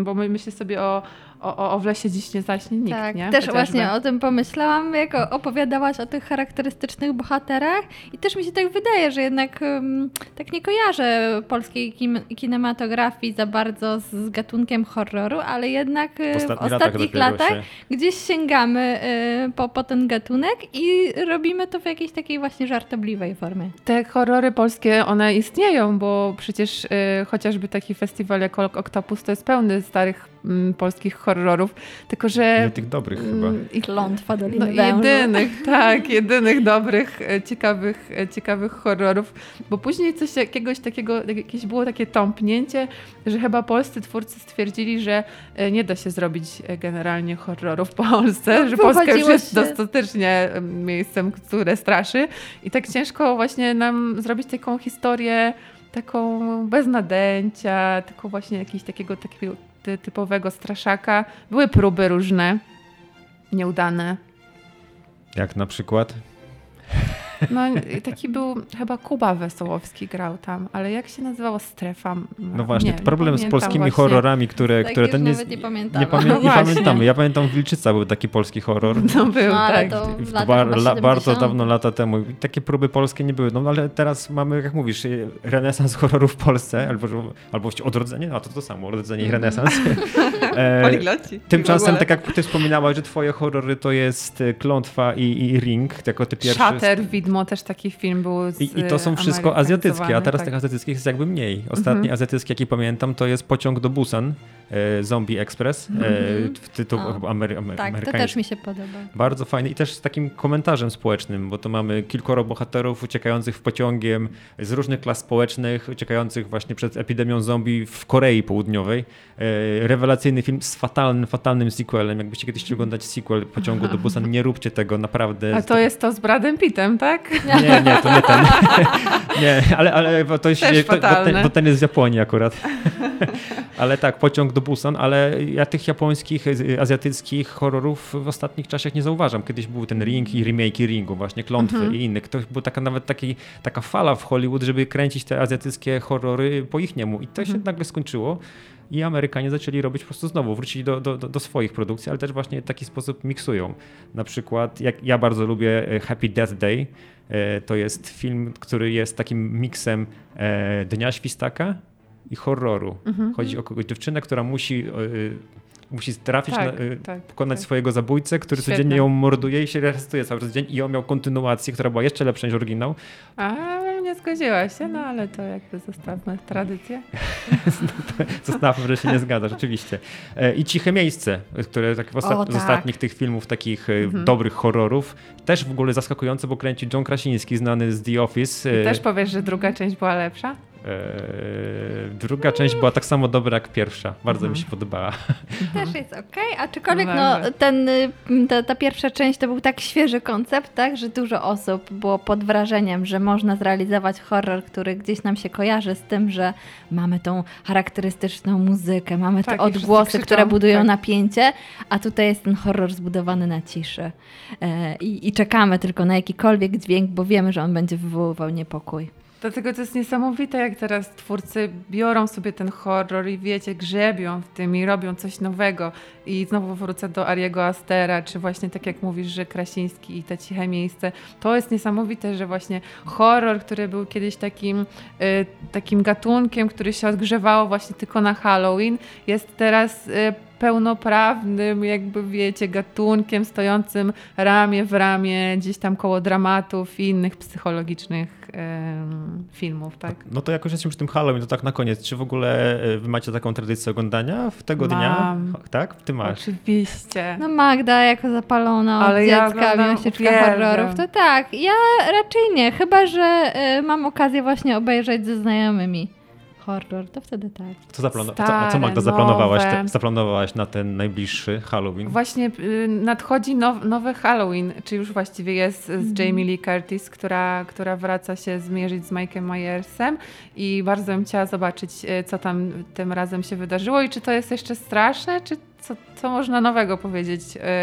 bo my myślę sobie o, o, o w lesie dziś nie zaśnie nikt, tak, nie? też Chociażby. właśnie o tym pomyślałam, jak opowiadałaś o tych charakterystycznych bohaterach i też mi się tak wydaje, że jednak um, tak nie kojarzę polskiej kin kinematografii za bardzo z, z gatunkiem horroru, ale jednak w, w ostatnich latach, się... gdzieś sięgamy y, po, po ten gatunek i robimy to w jakiejś takiej właśnie żartobliwej formie. Te horrory polskie, one istnieją, bo przecież y, chociażby taki festiwal jak Oktopus to jest pełny starych mm, polskich horrorów, tylko że... Nie tych dobrych mm, chyba. Ich Klątwa Doliny no, Jedynych, tak, jedynych dobrych, e, ciekawych, e, ciekawych horrorów, bo później coś jakiegoś takiego, jakieś było takie tąpnięcie, że chyba polscy twórcy stwierdzili, że e, nie da się zrobić generalnie horroru w Polsce, no, że Polska już jest się... dostatecznie miejscem, które straszy. I tak ciężko właśnie nam zrobić taką historię taką bez nadęcia, tylko właśnie jakiegoś takiego, takiego typowego straszaka. Były próby różne, nieudane. Jak na przykład? No taki był, chyba Kuba Wesołowski grał tam, ale jak się nazywało Strefa? No właśnie, nie, problem nie z polskimi właśnie. horrorami, które, tak które ten nie, nie pamiętamy. Nie, pamię no nie pamiętamy. Ja pamiętam Wilczyca był taki polski horror. No był, no, tak. To bar, la, bardzo dawno, lata temu. takie próby polskie nie były. No ale teraz mamy, jak mówisz, renesans horroru w Polsce, albo, albo odrodzenie, no to to samo, odrodzenie i renesans. e, tymczasem, tak jak ty wspominałaś, że twoje horrory to jest Klątwa i, i Ring, jako ty pierwszy. Shutter, Widmo też taki film był z I, I to są wszystko azjatyckie, a teraz tak. tych azjatyckich jest jakby mniej. Ostatni mhm. azjatycki, jaki pamiętam, to jest Pociąg do Busan, Zombie Express, mm -hmm. tytuł amery, amery, tak, amerykański. to też mi się podoba. Bardzo fajny i też z takim komentarzem społecznym, bo to mamy kilkoro bohaterów uciekających w pociągiem z różnych klas społecznych, uciekających właśnie przed epidemią zombie w Korei Południowej. E, rewelacyjny film z fatalnym, fatalnym sequelem. Jakbyście kiedyś chcieli oglądać sequel Pociągu do Busan, nie róbcie tego, naprawdę. A to jest to z Bradem Pittem, tak? Nie, nie, to nie ten. nie, ale, ale to jest, to, bo, ten, bo ten jest z Japonii akurat. ale tak, Pociąg do Busan, ale ja tych japońskich, azjatyckich horrorów w ostatnich czasach nie zauważam. Kiedyś był ten Ring i remake Ringu, właśnie Klątwy mhm. i innych. To była taka nawet taki, taka fala w Hollywood, żeby kręcić te azjatyckie horrory po ich niemu i to mhm. się nagle skończyło i Amerykanie zaczęli robić po prostu znowu, wrócili do, do, do swoich produkcji, ale też właśnie w taki sposób miksują. Na przykład, jak ja bardzo lubię e, Happy Death Day, e, to jest film, który jest takim miksem e, Dnia Świstaka i horroru. Mhm. Chodzi o kogoś dziewczynę, która musi musi trafić, tak, na, tak, pokonać tak. swojego zabójcę, który Świetne. codziennie ją morduje i się aresztuje cały czas dzień i on miał kontynuację, która była jeszcze lepsza niż oryginał. A, nie zgodziłaś się, no ale to jakby zostawmy tradycję. zostawmy, że się nie zgadza, rzeczywiście. E, I Ciche Miejsce, które tak, osta- o, tak. z ostatnich tych filmów takich e, mhm. dobrych horrorów, też w ogóle zaskakujące, bo kręci John Krasiński, znany z The Office. I też powiesz, że druga część była lepsza? Eee, druga część była tak samo dobra jak pierwsza. Bardzo Mhm. mi się podobała. Też jest okej, aczkolwiek No no, ten, y, ta, ta pierwsza część to był tak świeży koncept, tak, że dużo osób było pod wrażeniem, że można zrealizować horror, który gdzieś nam się kojarzy z tym, że mamy tą charakterystyczną muzykę, mamy Tak, te odgłosy, krzyczą, które budują tak. napięcie, a tutaj jest ten horror zbudowany na ciszy. E, i, I czekamy tylko na jakikolwiek dźwięk, bo wiemy, że on będzie wywoływał niepokój. Dlatego to jest niesamowite, jak teraz twórcy biorą sobie ten horror i wiecie, grzebią w tym i robią coś nowego. I znowu wrócę do Ariego Astera, czy właśnie tak jak mówisz, że Krasiński i te ciche miejsce. To jest niesamowite, że właśnie horror, który był kiedyś takim, y, takim gatunkiem, który się odgrzewało właśnie tylko na Halloween, jest teraz y, pełnoprawnym, jakby wiecie, gatunkiem stojącym ramię w ramię gdzieś tam koło dramatów i innych psychologicznych filmów, tak? No to jakoś jesteśmy przy tym Halloween, to tak na koniec. Czy w ogóle e, wy macie taką tradycję oglądania w tego dnia? Mam. Tak? Ty masz. Oczywiście. No Magda jako zapalona od Ale ja dziecka miłośniczka horrorów, to tak, ja raczej nie, chyba że y, mam okazję właśnie obejrzeć ze znajomymi horror, to wtedy tak. Co, zaplano- co, a co Stare, Magda zaplanowałaś, te, zaplanowałaś na ten najbliższy Halloween? Właśnie y, nadchodzi now, nowy Halloween, czy już właściwie jest z Jamie Lee Curtis, która, która wraca się zmierzyć z Mike'em Myersem i bardzo bym chciała zobaczyć, y, co tam tym razem się wydarzyło i czy to jest jeszcze straszne, czy co, co można nowego powiedzieć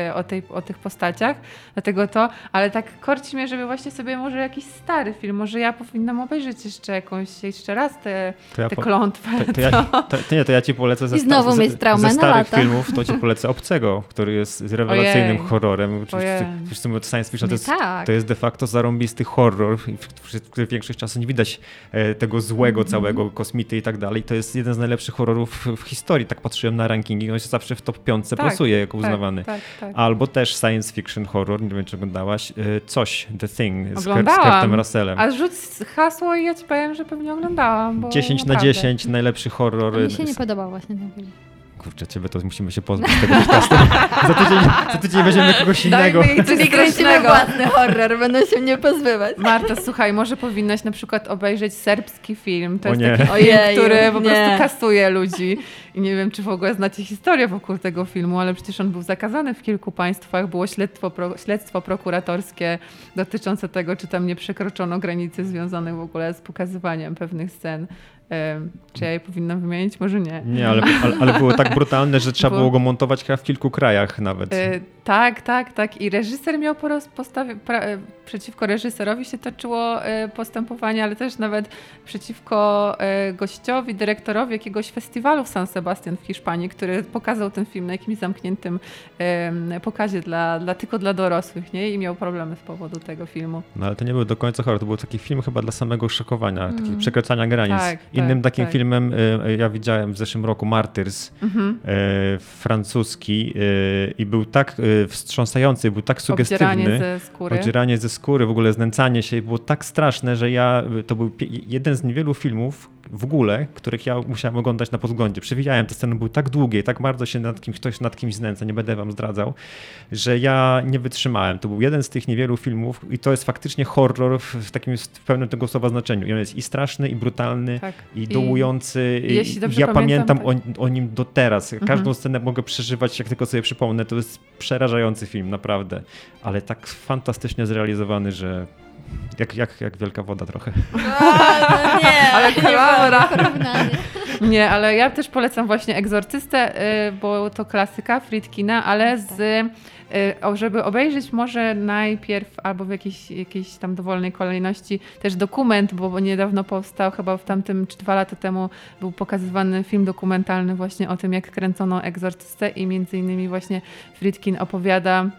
y, o, tej, o tych postaciach. Dlatego to, ale tak korci mnie, żeby właśnie sobie może jakiś stary film, może ja powinnam obejrzeć jeszcze jakąś, jeszcze raz te, To ja te klątwę. To, to, ja, to, to nie, to ja ci polecę ze, I znowu sta- ze, ze na starych lata. filmów, to ci polecę Obcego, który jest rewelacyjnym Ojej. horrorem. Wszyscy, mówią, science fiction to Nie jest, tak. to jest de facto zarąbisty horror, w, w większość czasu nie widać e, tego złego Mhm. całego, kosmity i tak dalej. To jest jeden z najlepszych horrorów w, historii. Tak patrzyłem na rankingi, on się zawsze w top 5 Tak, plasuje jako uznawany. Tak, tak, tak. Albo też science fiction horror, nie wiem czy oglądałaś, e, coś, The Thing z, Kurt, z. Kurtem Russellem. A rzuć hasło i ja ci powiem, że pewnie oglądałam. Bo 10 na naprawdę. 10, najlepszy horror. A mi się nie podobał właśnie ten film. Kurczę, ciebie to musimy się pozbyć tego podcastu. za, tydzień, za tydzień weźmiemy kogoś innego. Czyli kręcimy własny horror, będą się mnie pozbywać. Marta, słuchaj, może powinnaś na przykład obejrzeć serbski film. To O jest nie. taki film, który po nie. prostu kasuje ludzi. I nie wiem, czy w ogóle znacie historię wokół tego filmu, ale przecież on był zakazany w kilku państwach. Było śledztwo, pro, śledztwo prokuratorskie dotyczące tego, czy tam nie przekroczono granicy związanych w ogóle z pokazywaniem pewnych scen. Czy ja je powinnam wymienić? Może nie. Nie, ale, ale, ale było tak brutalne, że trzeba Było- było go montować chyba w kilku krajach nawet. E, tak, tak, tak. I reżyser miał po postawie, pra, przeciwko reżyserowi się toczyło e, postępowanie, ale też nawet przeciwko e, gościowi, dyrektorowi jakiegoś festiwalu w San Sebastian w Hiszpanii, który pokazał ten film na jakimś zamkniętym pokazie dla, dla, tylko dla dorosłych, nie? I miał problemy z powodu tego filmu. No ale to nie był do końca horror, to był taki film chyba dla samego szokowania, Mm. takiego przekraczania granic. Tak, Innym tak, takim tak. filmem y, ja widziałem w zeszłym roku Martyrs, Mhm. y, francuski i był tak wstrząsający, był tak sugestywny. Obdzieranie ze skóry. Ze skóry, w ogóle znęcanie się było tak straszne, że ja, to był jeden z niewielu filmów w ogóle, których ja musiałem oglądać na podglądzie. Przewijałem, te sceny były tak długie tak bardzo się nad kimś, ktoś nad kimś znęca, nie będę wam zdradzał, że ja nie wytrzymałem. To był jeden z tych niewielu filmów i to jest faktycznie horror w, takim w pełnym tego słowa znaczeniu. I on jest i straszny, i brutalny, Tak. i dołujący. I, ja pamiętam, pamiętam o, o nim do teraz. Każdą Mhm. scenę mogę przeżywać, jak tylko sobie przypomnę. To jest przerażający film, naprawdę. Ale tak fantastycznie zrealizowany, że jak, jak, jak wielka woda trochę. A, no nie, Ale nie Klaura. ale ja też polecam właśnie Egzorcystę, y, bo to klasyka Friedkina, ale z, y, o, żeby obejrzeć może najpierw albo w jakiejś, jakiejś tam dowolnej kolejności też dokument, bo niedawno powstał, chyba w tamtym czy dwa lata temu był pokazywany film dokumentalny właśnie o tym, jak kręcono Egzorcystę i między innymi właśnie Friedkin opowiada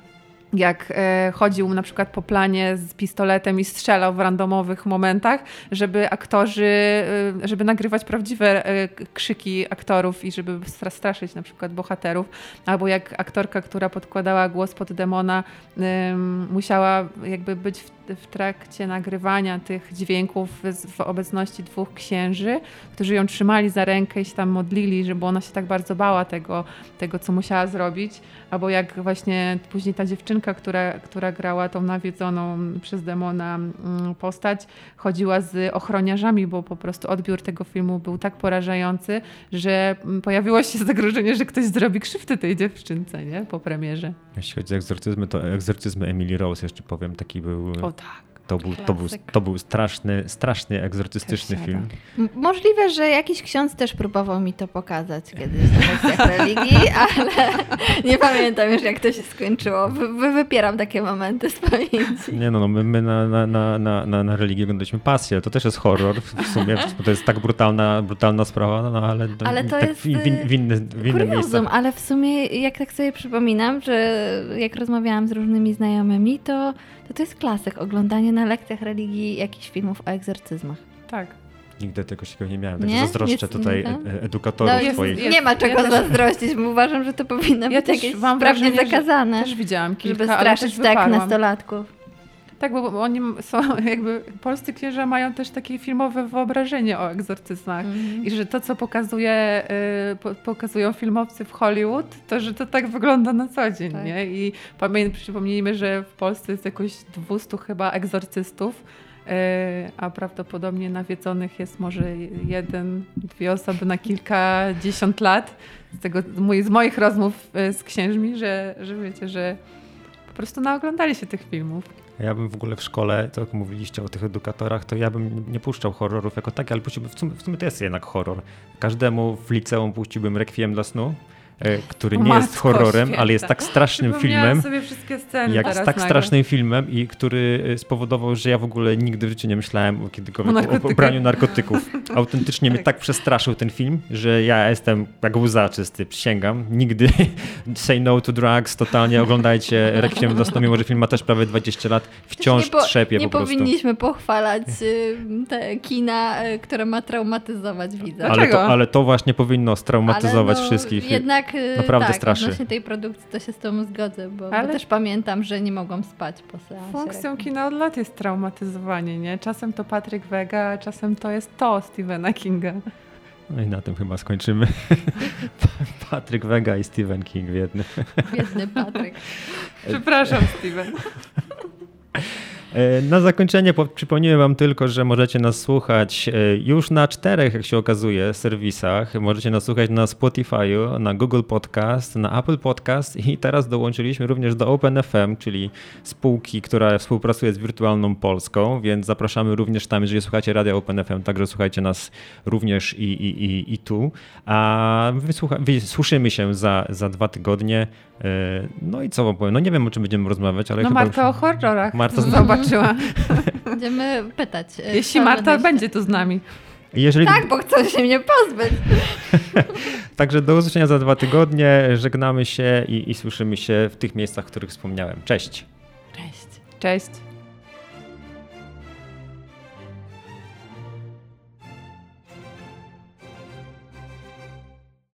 jak e, chodził na przykład po planie z pistoletem i strzelał w randomowych momentach, żeby aktorzy, e, żeby nagrywać prawdziwe e, krzyki aktorów i żeby stra- straszyć na przykład bohaterów, albo jak aktorka, która podkładała głos pod demona, em, musiała jakby być w, w trakcie nagrywania tych dźwięków w obecności dwóch księży, którzy ją trzymali za rękę i się tam modlili, żeby ona się tak bardzo bała tego, tego co musiała zrobić albo jak właśnie później ta dziewczynka dziewczynka, która, która grała tą nawiedzoną przez demona mm, postać, chodziła z ochroniarzami, bo po prostu odbiór tego filmu był tak porażający, że mm, pojawiło się zagrożenie, że ktoś zrobi krzywdę tej dziewczynce, nie? Po premierze. Jeśli chodzi o egzorcyzmy, to egzorcyzmy Emily Rose jeszcze powiem, taki był... O tak. To był, to, był, to był straszny, strasznie egzorcystyczny Też film. M- Możliwe, że jakiś ksiądz też próbował mi to pokazać kiedyś na lekcjach religii, ale nie pamiętam już jak to się skończyło. Wy, wy- wypieram takie momenty z pamięci. Nie no, no my, my na, na, na, na, na, religię oglądaliśmy pasję, to też jest horror w sumie, bo to jest tak brutalna, brutalna sprawa, no, ale, Ale to tak jest, w, w, w, inny, w innym Kuriozum, ale w sumie jak tak sobie przypominam, że jak rozmawiałam z różnymi znajomymi, to to, to jest klasyk oglądanie na lekcjach religii jakichś filmów o egzorcyzmach. Tak. Nigdy tego się nie miałem, także Nie? zazdroszczę Jest- tutaj nie, tak? e- edukatorów No, jest- twoich. nie ma czego Ja zazdrościć, bo uważam, że to powinno Ja być też jakieś mam prawnie wrażenie, że zakazane, Też widziałam kilka, żeby straszyć tak wyparłam. nastolatków. Tak, bo oni są jakby, polscy księża mają też takie filmowe wyobrażenie o egzorcyzmach. Mhm. I że to, co pokazuje, y, po, pokazują filmowcy w Hollywood, to że to tak wygląda na co dzień, Tak. nie? I przypomnijmy, że w Polsce jest jakoś 200 chyba egzorcystów, y, a prawdopodobnie nawiedzonych jest może jeden, dwie osoby na kilkadziesiąt lat. Z, tego, z moich rozmów y, z księżmi, że, że wiecie, że po prostu naoglądali się tych filmów. Ja bym w ogóle w szkole, to jak mówiliście o tych edukatorach, to ja bym nie puszczał horrorów jako tak, ale puściłbym, w sumie, w sumie to jest jednak horror. Każdemu w liceum puściłbym Requiem dla snu, który O nie jest horrorem, święta. ale jest tak strasznym filmem. sobie wszystkie sceny Jak teraz z tak nagle. strasznym filmem i który e, spowodował, że ja w ogóle nigdy w życiu nie myślałem o kiedykolwiek O o, braniu narkotyków. Autentycznie mnie Tak. tak przestraszył ten film, że ja jestem jak łza czysty, przysięgam. Nigdy say no to drugs, totalnie oglądajcie Requiem dla snu, mimo że film ma też prawie 20 lat, wciąż nie po, trzepie Nie po prostu. powinniśmy pochwalać y, te kina, y, które ma traumatyzować widza. Ale to, ale to właśnie powinno straumatyzować Ale no, wszystkich. Jednak y, Naprawdę tak, straszy. tej produkcji to się z tobą zgodzę, bo, Ale- bo też pamiętam, że nie mogłam spać po seansie. Funkcją kina od lat jest traumatyzowanie, nie? Czasem to Patryk Wega, a czasem to jest to Stephena Kinga. No i na tym chyba skończymy. Patryk Wega i Stephen King w jednym. Biedny Patryk. Przepraszam, Steven. E, Na zakończenie po- przypomnimy Wam tylko, że możecie nas słuchać e, już na czterech, jak się okazuje, serwisach. Możecie nas słuchać na Spotify'u, na Google Podcast, na Apple Podcast i teraz dołączyliśmy również do OpenFM, czyli spółki, która współpracuje z Wirtualną Polską, więc zapraszamy również tam, jeżeli słuchacie Radia OpenFM, także słuchajcie nas również i, i, i, i tu. A wysłucha, wysłyszymy się za, za dwa tygodnie. E, No i co wam powiem? No nie wiem, o czym będziemy rozmawiać, ale No Marta o już... horrorach Marta zna- zobaczyła. Będziemy pytać. y, Jeśli Marta będzie tu z nami. Jeżeli... Tak, bo chcą się mnie pozbyć. Także do usłyszenia za dwa tygodnie. Żegnamy się i, i słyszymy się w tych miejscach, o których wspomniałem. Cześć. Cześć. Cześć.